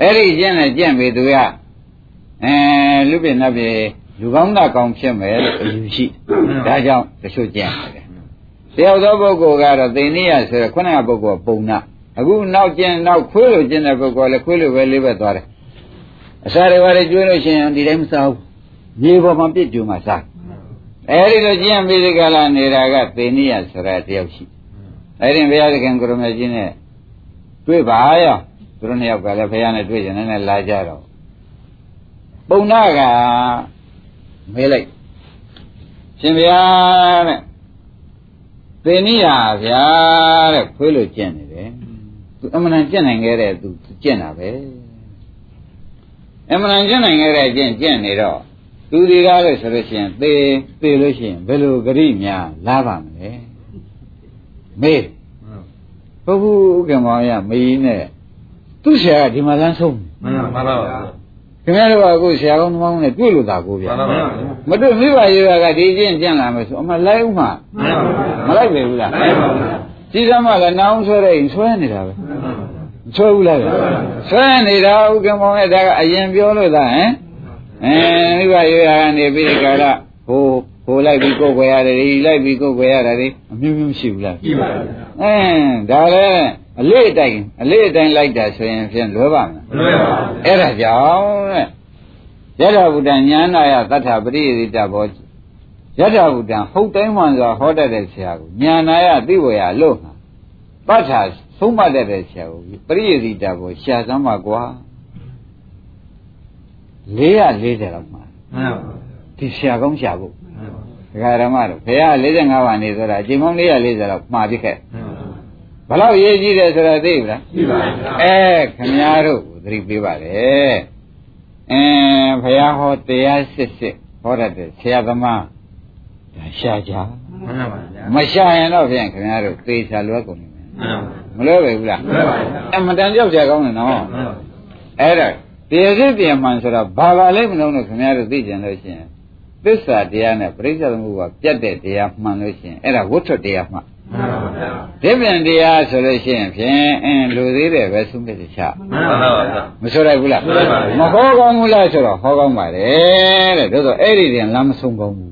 အဲ့ဒီကျင့်နဲ့ကျင့်ပြီသူကအဲလူပြင်းနတ်ပြေလူကောင်းတာကောင်းဖြစ်မယ်လို့အယူရှိဒါကြောင့်တချို့ကျင့်တယ်တယောက်သောပုဂ္ဂိုလ်ကတော့သိနေရဆိုရယ်ခုနကပုဂ္ဂိုလ်ကပုံနာ အခုနောက်ကျင့်နောက်ခွေးလိုကျင့်တဲ့ပုဂ္ဂိုလ်လည်းခွေးလိုပဲလေးဘက်သွားတယ်အစာတွေဘာတွေကျွေးလို့ရှိရင်ဒီတိုင်းမစားဘူးမြေပေါ်မှာပြစ်ကြုံမှစားအဲ့ဒီလိုကျင့်ပြီးဒီကလာနေတာကသိနေရဆိုရယ်တယောက်ရှိအဲ့ဒီဘုရားသခင်ကိုရမကြီးနဲ့တွေ့ပါရောသူတို့နှစ်ယောက်ကလည်းဘုရားနဲ့တွေ့ကြတယ်နဲ့လာကြတော့ပုံနာကမေးလိုက်ရှင်ဘုရားတဲ့သေနိယဗျာတဲ့ခွေးလို့ကျင့်နေတယ် သူအမှန်တန်ကျင့်နိုင်ခဲ့တဲ့သူကျင့်တာပဲအမှန်တန်ကျင့်နိုင်ခဲ့တဲ့ကျင့်ကျင့်နေတော့သူဒီကားလို့ဆိုလို့ရှိရင်သေသေလို့ရှိရင်ဘယ်လိုဂရိများလာပါမလဲမေးဘုဘူးဥက္ကမောင်ရမေးနဲ့သူ့ဆရာကဒီမှာလမ်းဆုံးမှန်ပါမှန်ပါဗျာခင်ဗျားတို့ကအခုဆရာကောင်းသမောင်းနဲ့တွေ့လို့သာကိုဗျာမှန်ပါဗျာမတွေ့မိဘရေကဒီကျင့်ကျင့်လာမယ်ဆိုအမလိုက်ဦးမှာမှန်ပါဗျာမလိုက်ပဲဘူးလားမှန်ပါ ဗျာကြည်စမ်းမှလည်းနောင်ဆွဲတဲ့ရင်ဆွဲနေတာပဲမဆွဲဘူးလားဗျာဆွဲနေတာဥက္ကမောင်ရဲ့ဒါကအရင်ပြောလို့သာဟမ်အဲမိဘရေကနေပြီးဒီကရဟိုဟိုလိုက်ပြီးကိုယ်ွယ်ရတယ်ဒီလိုက်ပြီးကိုယ်ွယ်ရတယ်ဒီအမျိုးမျိုးရှိဘူးလားကြည့်ပါဗျာအင်းဒါလည်းအလေးအတိုင်းအလေးအတိုင်းလိုက်တာဆိုရင်ဖြင့်လွယ်ပါမလားမလွယ်ပါဘူးအဲ့ဒါကြောင့်တဲ့ယထာဘုဒ္ဓညာနာယသတ္ထပရိယေတိတဘော ယထာဘုဒ္ဓဟုတ်တိုင်းမှန်စွာဟောတတ်တဲ့ဆရာကိုညာနာယသိဝေယလို့မှာပဋ္ဌာသုံးမှတ်တတ်တဲ့ဆရာကိုပရိယေတိတဘောရှာစမ်းပါကွာ440လောက်မှာမှန်ပါဒီဆရာကောင်းရှာဖို့မှန်ပါဒကာဓမ္မတို့ဘုရား45ပါးနေဆိုတာအချိန်ပေါင်း440လောက်မှာပြခဲ့မှန်ပါဘလောက်ရေးကြည့်တယ်ဆိုတာသိပြီလားကြည့်ပါဗျာအဲခင်ဗျားတို့ကိုသတိပေးပါလေအင်းဘုရားဟောတရားစစ်စစ်ဟောတတ်တဲ့ဆရာသမားဒါ ရှာကြမှန်ပါဗျာမရှာရင်တော့ဖြင့်ခင်ဗျားတို့သေချာလွယ်ကုန်နေမယ်မှန်ပါမလွယ်ပဲဘူးလားလွယ်ပါဗျာအမတန်ကြောက်ကြကောင်းတယ်နော်မှန်ပါအဲ့ဒါတရားစစ်တရားမှန်ဆိုတာဘာပါလိမ့်မလို့လို့ခင်ဗျားတို့သိကြလို့ရှိရင်သစ္စာတရားနဲ့ပရိစ္ဆေသမုပ္ပါပြတ်တဲ့တရားမှန်လို့ရှိရင်အဲ့ဒါဝဋ္ထုတရားမှန်မှန်ပါဗျာဒီပြန်တရားဆိုလို့ရှိရင်ဖြင့်အင်းလူသေးတယ်ပဲသုံးပြချမှန်ပါဗျာမဆိုလိုက်ဘူးလားဆိုလိုက်ပါဗျာမဟောကောင်းဘူးလားဆိုတော့ဟောကောင်းပါတယ်တဲ့ဒါဆိုအဲ့ဒီတင်လမ်းမဆုံးကောင်းဘူးမှန်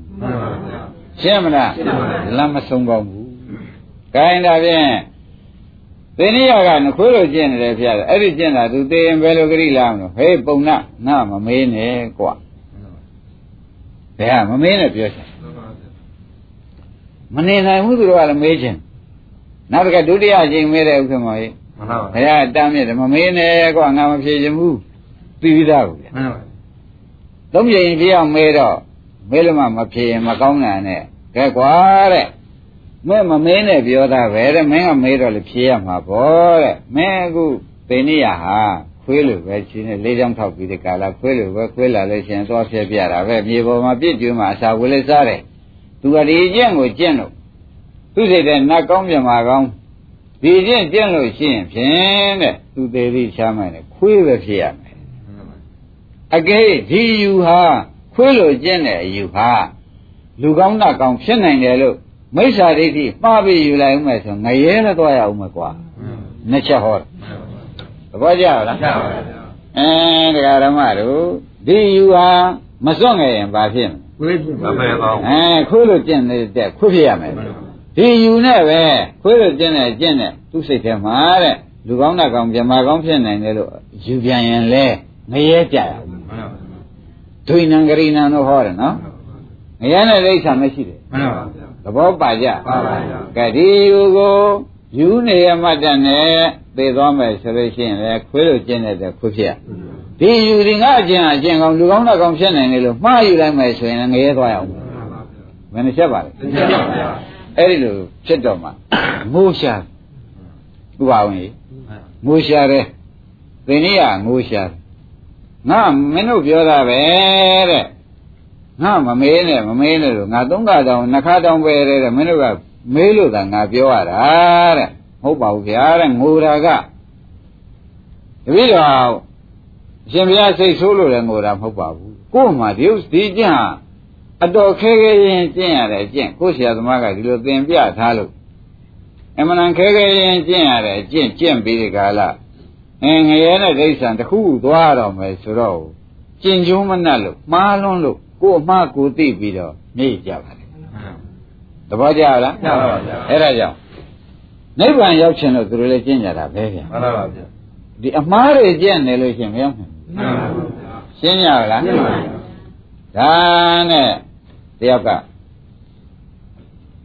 ပါဗျာ ရှင်းမလားရှင်းပါပြီလမ်းမဆုံးကောင်းဘူးခိုင်းတာဖြင့်သေနိယကနခွေးလိုကျင့်နေတယ်ဖျားတယ်အဲ့ဒီကျင့်တာသူသေရင်ဘယ်လိုကြိလာမလို့ဟေးပုံနာငါမမေးနဲ့ကွာဘယ်ဟာမမေးနဲ့ပြောချင်မနေနိုင်ဘူးသူတို့ကလည်းမေးချင်နောက်တစ်ခါဒုတိယအချိန်မေးတဲ့ဥက္ကမောကြီးမှန်ပါဘုရားတမ်းမြစ်တယ်မမေးနဲ့ကွာငါမဖြေချင်ဘူးပြီးပြီးသားကိုဗျာမှန်ပါသုံးချိန်ပြအောင်မဲတော့မဲလို့မှမဖြေရင်မကောင်းတာနဲ့ ကဲကွာတဲ့မဲမမဲနဲ့ပြောတာပဲတဲ့မင်းကမဲတော့လေဖြေရမှာပေါ့တဲ့မင်းအခုသိနေရဟာဟခွေးလိုပဲချင်းနဲ့လေးချောင်းထောက်ပြီးတဲ့ကာလခွေးလိုပဲခွေးလာလို့ရှိရင်သွားဖြဲပြတာပဲမြေပေါ်မှာပြစ်ကျွေးမှာအစာဝေးလေးစားတယ်သူကဒီအကျင့်ကိုကျင့်လို့သူစိတ်တဲ့နတ်ကောင်းမြတ်မာကောင်းဒီအကျင့်ကျင့်လို့ရှိရင်ဖြင့်တဲ့သူသေးသေးချမ်းမိုင်နဲ့ခွေးပဲဖြစ်ရမယ်အကဲဒီယူဟာခွေးလိုကျင့်တဲ့အယူဟာ လူကောင်းနတ်ကောင်းဖြစ်နိုင်တယ်လို့မိစ္ဆာဒိဋ္ဌိမှားပြီးယူလိုက်ဦးမယ်ဆိုငရဲလည်းသွားရအောင်မယ်ကွာနှစ်ချက်ဟောတယ်သဘောကျလားကျပါပါအဲတရားဓမ္မတို့ဒီယူဟာမစွန့်ငယ်ရင်ဘာဖြစ်မလဲဝိဖြစ်မပဲကောင်းအဲခိုးလို့ကျင့်နေတဲ့ခွဖြစ်ရမယ်ဒီယူနဲ့ပဲခိုးလို့ကျင့်တဲ့ကျင့်တဲ့သူ့စိတ်ထဲမှာတဲ့လူကောင်းတဲ့ကောင်ပြမကောင်းဖြစ်နိုင်တယ်လို့ယူပြန်ရင်လဲငရဲကြရအောင်ဒွိနံဂရိနံတို့ဟောတယ်နော် ငရဲနဲ့လိစ္ဆာမရှိတယ်မှန်ပါဗျာသဘောပါကြပါပါဗျာကဲဒီယူကိုယူနေရမှတ်တဲ့နဲ့သိသွားမယ်ဆိုလို့ရှိရင်လေခွေးလို့ကျင့်တဲ့ခွဖြစ်ရဒီယူဒီငါအကျင့်အကျင့်ကောင်လူကောင်းတဲ့ကောင်ဖြစ်နိုင်တယ်လို့မှားယူလိုက်မယ်ဆိုရင်ငရဲသွားရအောင်ဘယ်နှချက်ပါလဲကျပါဗျာအဲ့ဒီလိုဖြစ်တော့မှငိုးရှာဥပါဝင်ကြီးငိုးရှာတယ်သင်ကြီးကငိုးရှာတယ်ငါမင်းတို့ပြောတာပဲတဲ့ ငါမမေးနဲ့မမေးနဲ့လို့ငါသုံးခါတောင်နှစ်ခါတောင်ပဲတဲ့မင်းတို့ကမေးလို့သာငါပြောရတာတဲ့မဟုတ်ပါဘူးဗျာတဲ့ငိုတာကတပည့်တော်အရှင်ဘုရားစိတ်ဆိုးလို့လည်းငိုတာမဟုတ်ပါဘူးကို့မှာဒီဥဒီကျင့်ဟာအတော်ခဲခဲရင်ကျင့်ရတဲ့အကျင့်ကိုယ့်ဆရာသမားကဒီလိုသင်ပြထားလို့အမှန်တန်ခဲခဲရင်ကျင့်ရတဲ့အကျင့်ကျင့်ပြီးဒီကာလအင်းငရဲနဲ့ဒိဋ္ဌံတစ်ခုသွားတော့မယ်ဆိုတော့ကျင့်ကျုံးမနှက်လို့မှားလွန်းလို့ ကို့အမှားကိုသိပြီးတော့နေကြပါလေသဘောကျလားကျပါဗျာအဲ့ဒါကြောင့်နိဗ္ဗာန်ရောက်ချင်လို့သူတို့လည်းကျင့်ကြတာပဲဗျာမှန်ပါဗျာဒီအမှားတွေကျင့်နေလို့ရှိရင်မရောက်နိုင်ဘူးမှန်ပါဗျာရှင်းရလားမှန်ပါဗျာဒါနဲ့တယောက်က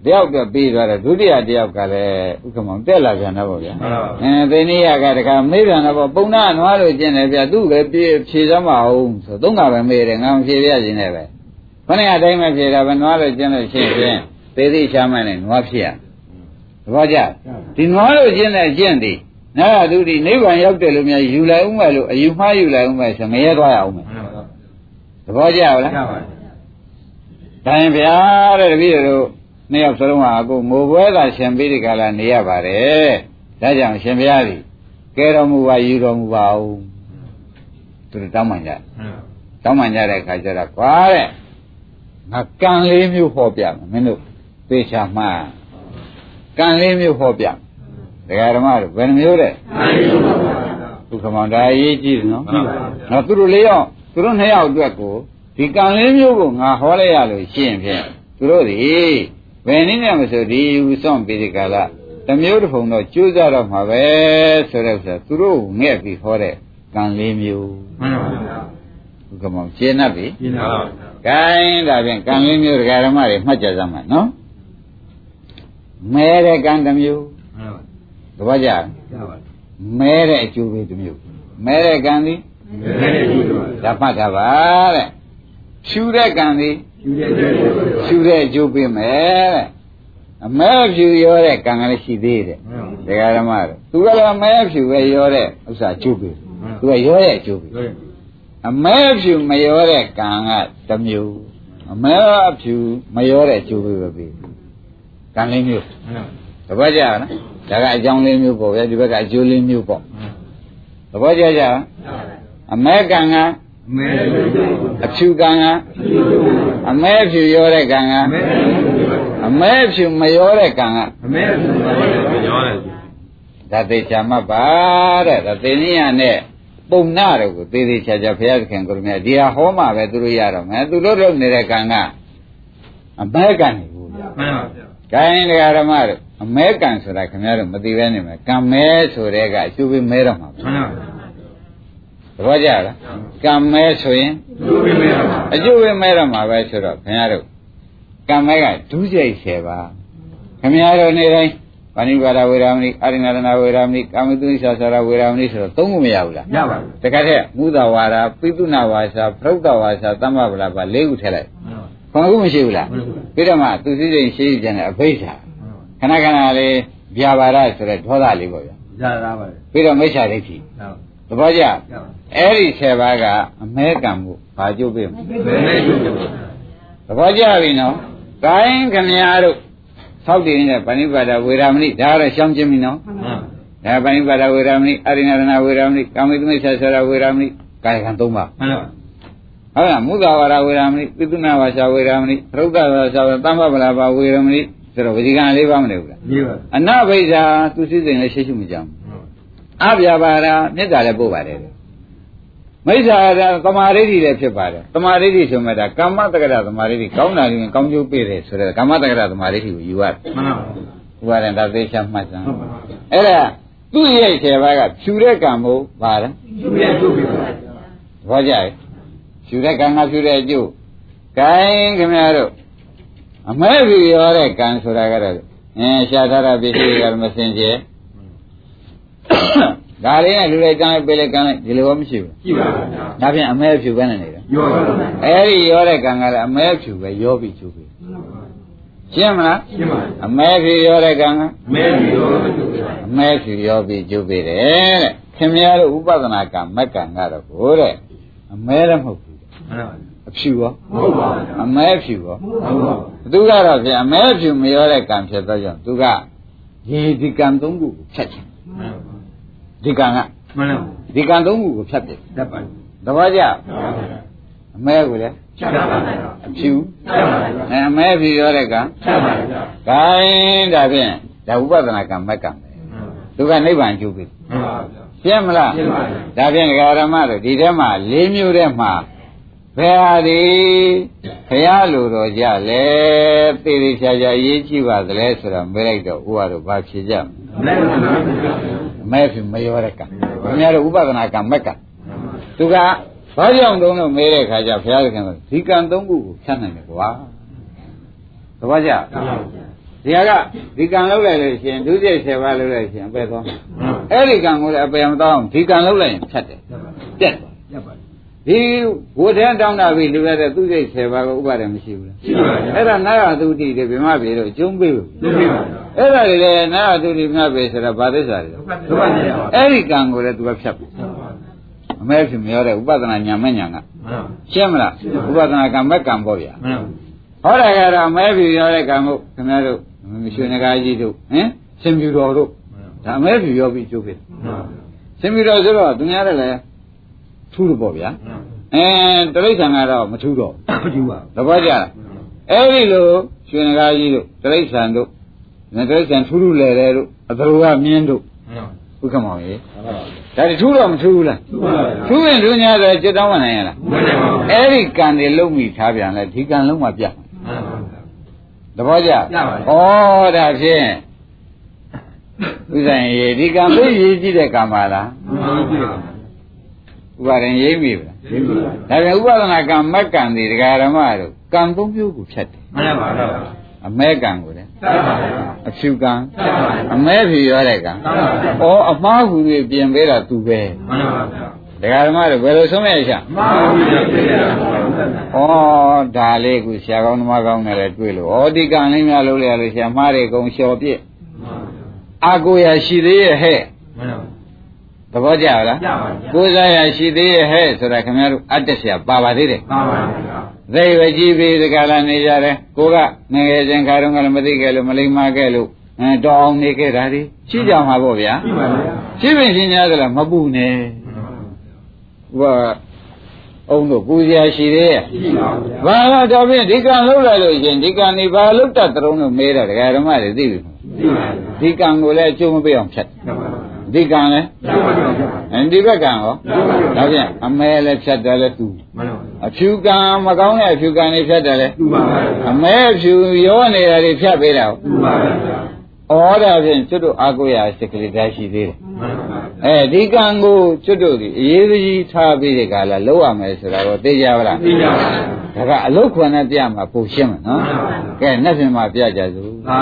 တယောက်ကပြီးသွားတယ်ဒုတိယတယောက်ကလည်းဥက္ကမောင်တက်လာပြန်တော့ဗောဗျာမှန်ပါဗျာအဲသိနေရကတခါမေးပြန်တော့ဗောပုံနာနွားလို့ကျင့်တယ်ဗျာသူ့ပဲပြေဖြေစမ်းမအောင်ဆိုသုံးကပဲမေးတယ်ငါမဖြေပြခြင်းနဲ့ပဲခொနည်းအတိုင်းပဲဖြေတာပဲနွားလို့ကျင့်လို့ရှိရင်သေသေးချမ်းမှန်းနဲ့နွားဖြစ်ရသဘောကျဒီနွားလို့ကျင့်တဲ့ကျင့်သည်နာရသူဒီနိဗ္ဗာန်ရောက်တယ်လို့များယူလိုက်ဦးမယ်လို့အယူမှားယူလိုက်ဦးမယ်ဆိုငရဲသွားရအောင်မယ်မှန်ပါဗျာသဘောကျလားကျပါဗျာဒါရင်ဗျာတဲ့တပည့်တို့ နှစ်ယောက်စလုံးဟာအခုငိုပွဲသာရှင်ပြီးဒီကလာနေရပါတယ်ဒါကြောင့်ရှင်ဘုရားကြီးကဲတော်မူပါယူတော်မူပါဦးသူတို့တောင်းပန်ကြတောင်းပန်ကြတဲ့အခါကျတော့ကွာတဲ့ငါကံလေးမျိုးဟောပြမယ်မင်းတို့သေချာမှန်ကံလေးမျိုးဟောပြမယ်ဒကာဓမ္မတို့ဘယ်နှမျိုးတဲ့ဒုက္ခမောင်ဒါအရေးကြီးတယ်နော်မှန်ပါဗျာနော်သူတို့လေးယောက်သူတို့နှစ်ယောက်အတွက်ကိုဒီကံလေးမျိုးကိုငါဟောလိုက်ရလို့ရှင်းဖြင့်သူတို့ဒီ ဘယ်နည်းနဲ့မဆိုဒီယူဆောင်ပြီးဒီကလာတစ်မျိုးတစ်ဖုံတော့ကျိုးစားတော့မှာပဲဆိုတဲ့ဥစ္စာသူတို့ငဲ့ပြီးဟောတဲ့ကံလေးမျိုးမှန်ပါဗျာဘုကမောင်ရှင်း납ပြီရှင်းပါဗျာဂိုင်းဒါဖြင့်ကံလေးမျိုးဒကာဓမ္မတွေမှတ်ကြစမ်းပါနော်မဲတဲ့ကံတစ်မျိုးမှန်ပါတပည့်ကြကျပါမဲတဲ့အကျိုးပေးတစ်မျိုးမဲတဲ့ကံသည်ဗျာလည်းကျူးတော့ဒါမှတ်တာပါတဲ့ဖြူတဲ့ကံသည် ကျူးတဲ့ကျူးတော့ဖြူတဲ့အကျိုးပေးမယ်တဲ့အမဲဖြူရောတဲ့ကံကလေးရှိသေးတယ်ဒကာဓမ္မတို့သူကလည်းအမဲဖြူပဲရောတဲ့ဥစ္စာအကျိုးပေးသူကရောတဲ့အကျိုးပေးအမဲဖြူမရောတဲ့ကံကတစ်မျိုးအမဲဖြူမရောတဲ့အကျိုးပေးပဲပေးကံလေးမျိုးသဘောကျလားဒါကအကြောင်းလေးမျိုးပေါ့ဗျာဒီဘက်ကအကျိုးလေးမျိုးပေါ့သဘောကျကြလားအမဲကံကမဲ အဖြူကံကအမဲဖြူရောတဲ့ကံကအမဲဖြူမရောတဲ့ကံကအမဲရောတယ်ဒါသေချာမှတ်ပါတဲ့ဒါသေနိယနဲ့ပုံနာတို့ကိုသေသေးချာချာဘုရားသခင်ကိုရမြတ်ဒီဟာဟောမှပဲသူတို့ရတော့မယ်သူတို့လုပ်နေတဲ့ကံကအမဲကံနေဘူးဗျာမှန်ပါဗျာ။ကိုင်းတရားဓမ္မတို့အမဲကံဆိုတာခင်ဗျားတို့မသိပဲနေမယ်ကံမဲဆိုတဲ့ကအကျိုးပေးမဲတော့မှာမှန်ပါဗျာ သဘောကျလားကံမဲဆိုရင်ကျူးပြီးမဲပါအကျိုးပဲမဲတော့မှာပဲဆိုတော့ခင်ဗျားတို့ကံမဲကဒုစရိုက်ဆယ်ပါခင်ဗျားတို့နေတိုင်းဗာဏိပါဒဝေရမဏိအာရိဏရဏဝေရမဏိကာမတုသစ္စာဝေရမဏိဆိုတော့သုံးခုမရဘူးလားရပါတဘူးခါတည်းမုဒဝါဒပိသုနာဝါစာပရုဒ္ဒဝါစာသမ္မဗလာပါလေးခုထည့်လိုက်ခုနှစ်ခုမရှိဘူးလားပြီးတော့မှသူစည်းစိမ်ရှိကြတဲ့အဘိဓါခဏခဏလေးဗျာပါဒဆိုတဲ့ဒေါသလေးပေါ့ဗျာရတာပါလေပြီးတော့မိစ္ဆာဒိဋ္ဌိဟုတ် သဘောကျအဲ့ဒီ7ပါးကအမဲကံမှုဘာကျုပ်ပေးမလဲဘယ်နဲ့ကျုပ်ကျုပ်သဘောကျပြီနော်ကိုင်းခမညာတို့သောက်တည်နေတဲ့ပဏိပါဒဝေရမဏိဒါကတော့ရှောင်းခြင်းပြီနော်မှန်ဒါပဏိပါဒဝေရမဏိအရိဏရဏဝေရမဏိကာမိသမိစ္ဆာဆရာဝေရမဏိကာယကံ၃ပါးမှန်ပါဟုတ်လားမုဒ္ဒဝါရဝေရမဏိပိသုနာဝါစာဝေရမဏိရုဒ္ဓဝါစာဝေသမ္မပလာပါဝေရမဏိဆိုတော့ဝစီကံ၄ပါးမနေဘူးလားဒီပါအနဘိဓာသူစိစိမ်လည်းရှိရှိမကြဘူး အဗျာပါဒမေတ္တာလည်းပို့ပါတယ်မိစ္ဆာဒသမာဓိဋ္ဌိလည်းဖြစ်ပါတယ်သမာဓိဋ္ဌိဆိုမှဒါကမ္မတက္ကရသမာဓိဋ္ဌိကောင်းတာရင်ကောင်းကျိုးပေးတယ်ဆိုတော့ကမ္မတက္ကရသမာဓိဋ္ဌိကိုယူရတယ်မှန်ပါဥပါဒံဒါသေချာမှတ်စမ်းဟုတ်ပါအဲ့ဒါသူ့ရဲ့ခြေဘက်ကဖြူတဲ့ကံမို့ပါလားကျုပ်ရဲ့ကျုပ်ပြီပါသဘောကျရဲ့ဖြူတဲ့ကံကဖြူတဲ့အကျိုးဂိုင်းခင်ဗျားတို့အမဲဖြူရောတဲ့ကံဆိုတာကတော့အင်းရှားထားတာပစ္စည်းတွေကမစင်ကြဲ ဒါလေးနဲ့လူလိုက်ကံလိုက်ပေးလိုက်ကံလိုက်ဒီလိုရောမရှိဘူးကြည့်ပါဗျာဒါဖြင့်အမဲဖြူပဲနဲ့နေတာရောပါဗျာအဲ့ဒီရောတဲ့ကံကလည်းအမဲဖြူပဲရောပြီးကျိုးပြီရှင်းမလားရှင်းပါအမဲဖြူရောတဲ့ကံကမဲပြီးရောကျုပ်ပြီအမဲဖြူရောပြီးကျုပ်ပြီတယ်တဲ့ခင်ဗျားတို့ဥပဒနာကံမက်ကံကတော့ကိုတဲ့အမဲလည်းမဟုတ်ဘူးမှန်ပါအဖြူရောဟုတ်ပါဗျာအမဲဖြူရောဟုတ်ပါသူကတော့ဖြင့်အမဲဖြူမရောတဲ့ကံဖြစ်သောကြောင့်သူကရေဒီကံသုံးခုကိုဖြတ်ချင်မှန်ပါ ဒီကံကမှန်ပါဒီကံသုံးခုကိုဖြတ်တယ်တတ်ပါသဘောကျမှန်ပါအမဲကိုလည်းချက်ပါဗျာအဖြူချက်ပါဗျာအဲအမဲဖြူရောတဲ့ကံချက်ပါဗျာဂိုင်းဒါဖြင့်ဒါဥပဒနာကံမက်ကံပဲသူကနိဗ္ဗာန်ကျုပ်ပြီမှန်ပါဗျာရှင်းမလားရှင်းပါပြီဒါဖြင့်ဒကာရမတို့ဒီထဲမှာ၄မျိုးထဲမှာ ဘယ်ဟာဒီဘုရားလိုတော်ကြလဲသေသေးချာချာအရေးကြည့်ပါသလဲဆိုတော့မေးလိုက်တော့ဥပါတော့ဘာဖြေကြမလဲလဲပါဗျာအမဲဖြူမရောတဲ့ကံခင်ဗျားတို့ဥပဒနာကံမက်ကံသူကဘာကြောင့်သုံးလို့မေးတဲ့ခါကျဘုရားသခင်ကဒီကံသုံးခုကိုဖြတ်နိုင်တယ်ကွာသဘောကျဒီကဒီကံလောက်လိုက်လို့ရှိရင်ဒုတိယဆယ်ပါးလောက်လိုက်ရှင်အပယ်သွားမယ်အဲ့ဒီကံကိုလည်းအပယ်မသွားအောင်ဒီကံလောက်လိုက်ရင်ဖြတ်တယ်ပြတ်တယ်ချက်ပါ ဒီဝဋ္ဌံတောင်းတာပြီလူရတဲ့သူစိတ်ဆယ်ပါးကဥပါဒ်မရှိဘူးလားရှိပါဗျာအဲ့ဒါနာရသုတိတွေဗြဟ္မပြေတို့ကျုံးပေးဘူးလုပ်ပြီပါဗျာအဲ့ဒါတွေလည်းနာရသုတိဗြဟ္မပြေဆိုတာဘာသစ္စာတွေလဲဒုက္ခတရားပါအဲ့ဒီကံကိုလည်းသူကဖြတ်ပြီအမဲဖြစ်မရောတဲ့ဥပဒနာညာမဲ့ညာကမှန်ပါရှင်းမလားဥပဒနာကံမဲ့ကံပေါ့ဗျာမှန်ပါဟောတာကတော့အမဲဖြစ်ရောတဲ့ကံကိုခင်ဗျားတို့ရွှေနဂါကြီးတို့ဟင်ရှင်ပြူတော်တို့ဒါအမဲဖြစ်ရောပြီးကျုပ်ပြီမှန်ပါရှင်ပြူတော်ဆိုတော့သူများလည်း ထူးလို့ပေါ့ဗျာအဲတရိစ္ဆာန်ကတော့မထူးတော့ မကြည့်ပါ သဘောကျလားအဲ့ဒီလိုရွှေနဂါကြီးတို့တရိစ္ဆာန်တို့တရိစ္ဆာန်ထူးထူးလဲလဲတို့အသရကမြင်းတို့ မှန်ပါ ဥက္ကမောင်ကြီးဒါတထူးတော့မထူးဘူးလား သူပါဗျာ ထူးရင်ထူး냐ဆိုจิตတောင်းမနိုင်ရလား မနိုင်ပါဘူး အဲ့ဒီကံတွေလုံးမိထားပြန်လဲဒီကံလုံးမှပြတ် မှန်ပါဗျာ သဘောကျ ပြပါဩတယ်ဒါဖြင့်ဥစ္စာရေဒီကံသိရေးကြည့်တဲ့ကံပါလား မှန်ပါကြည့်ပါ ဥပါရင်ရေးမိပါလားဒီလိုပါဒါပြန်ဥပဒနာကံမက်ကံတွေဒကာရမတို့ကံသုံးမျိုးကိုဖြတ်တယ်မှန်ပါဗျာအမဲကံကိုလည်းတတ်ပါဗျာအဖြူကံတတ်ပါဗျာအမဲဖြူရောတဲ့ကံတတ်ပါဗျာဩအမှားဟူ၍ပြင်ပေးတာသူပဲမှန်ပါဗျာဒကာရမတို့ဘယ်လိုဆုံးမရရှာမှန်ပါဗျာပြေရပါဘူးဩဒါလေးကူဆရာကောင်းသမားကောင်းနဲ့လည်းတွေ့လို့ဩဒီကံလေးများလုံးလိုက်ရလို့ဆရာမှားတွေကုန်လျှော်ပြစ်အာကိုရရှိသေးရဲ့ဟဲ့မှန်ပါ သဘောကျလားပြပါဗျာကိုယ်စားရရှိသေးရဲ့ဟဲ့ဆိုတာခင်ဗျားတို့အတ္တဆရာပါပါသေးတယ်မှန်ပါဗျာသိဝကြီးပြီးဒီကလာနေကြတယ်ကိုကငယ်ငယ်ချင်းခါတော့ကလည်းမသိခဲ့လို့မလိမ္မာခဲ့လို့အဲတော်အောင်နေခဲ့တာဒီရှိကြမှာပေါ့ဗျာရှိပါဗျာရှိပင်ရှင်များကလည်းမပူနဲ့ဟိုကအုံတို့ပူစရာရှိသေးရဲ့ရှိပါဗျာဘာလို့တော့ဖြင့်ဒီကံလှုပ်လိုက်လို့ရှင်ဒီကံนี่ဘာလှုပ်တတ်တုံးလို့မေးတော့ဒကာဓမ္မတွေသိပြီမလားရှိပါဗျာဒီကံကိုလည်းအကျိုးမပေးအောင်ဖြတ်တတ်ပါဗျာ ဒီကံလည်းတတ်ပါဗျာအဲဒီဘက်ကံရောဒါဖြင့်အမဲလည်းဖြတ်တယ်လည်းသူမှန်ပါအဖြူကံမကောင်းတဲ့အဖြူကံတွေဖြတ်တယ်လည်းသူပါဗျာအမဲဖြူရောနေတာတွေဖြတ်ပေးတာသူပါဗျာဩဒါဖြင့်ကျွတ်တို့အာကိုရာစိတ်ကလေးတည်းရှိသေးတယ်မှန်ပါအဲဒီကံကိုကျွတ်တို့ဒီအရေးကြီးထားပြီးတဲ့ကလာလောက်ရမယ်ဆိုတာတော့သိကြပါလားသိကြပါဗျာဒါကအလုတ်ခွန်နဲ့ပြမှာပုံရှင်းမယ်နော်ကဲနှစ်ပြင်မှာပြကြစို့သာ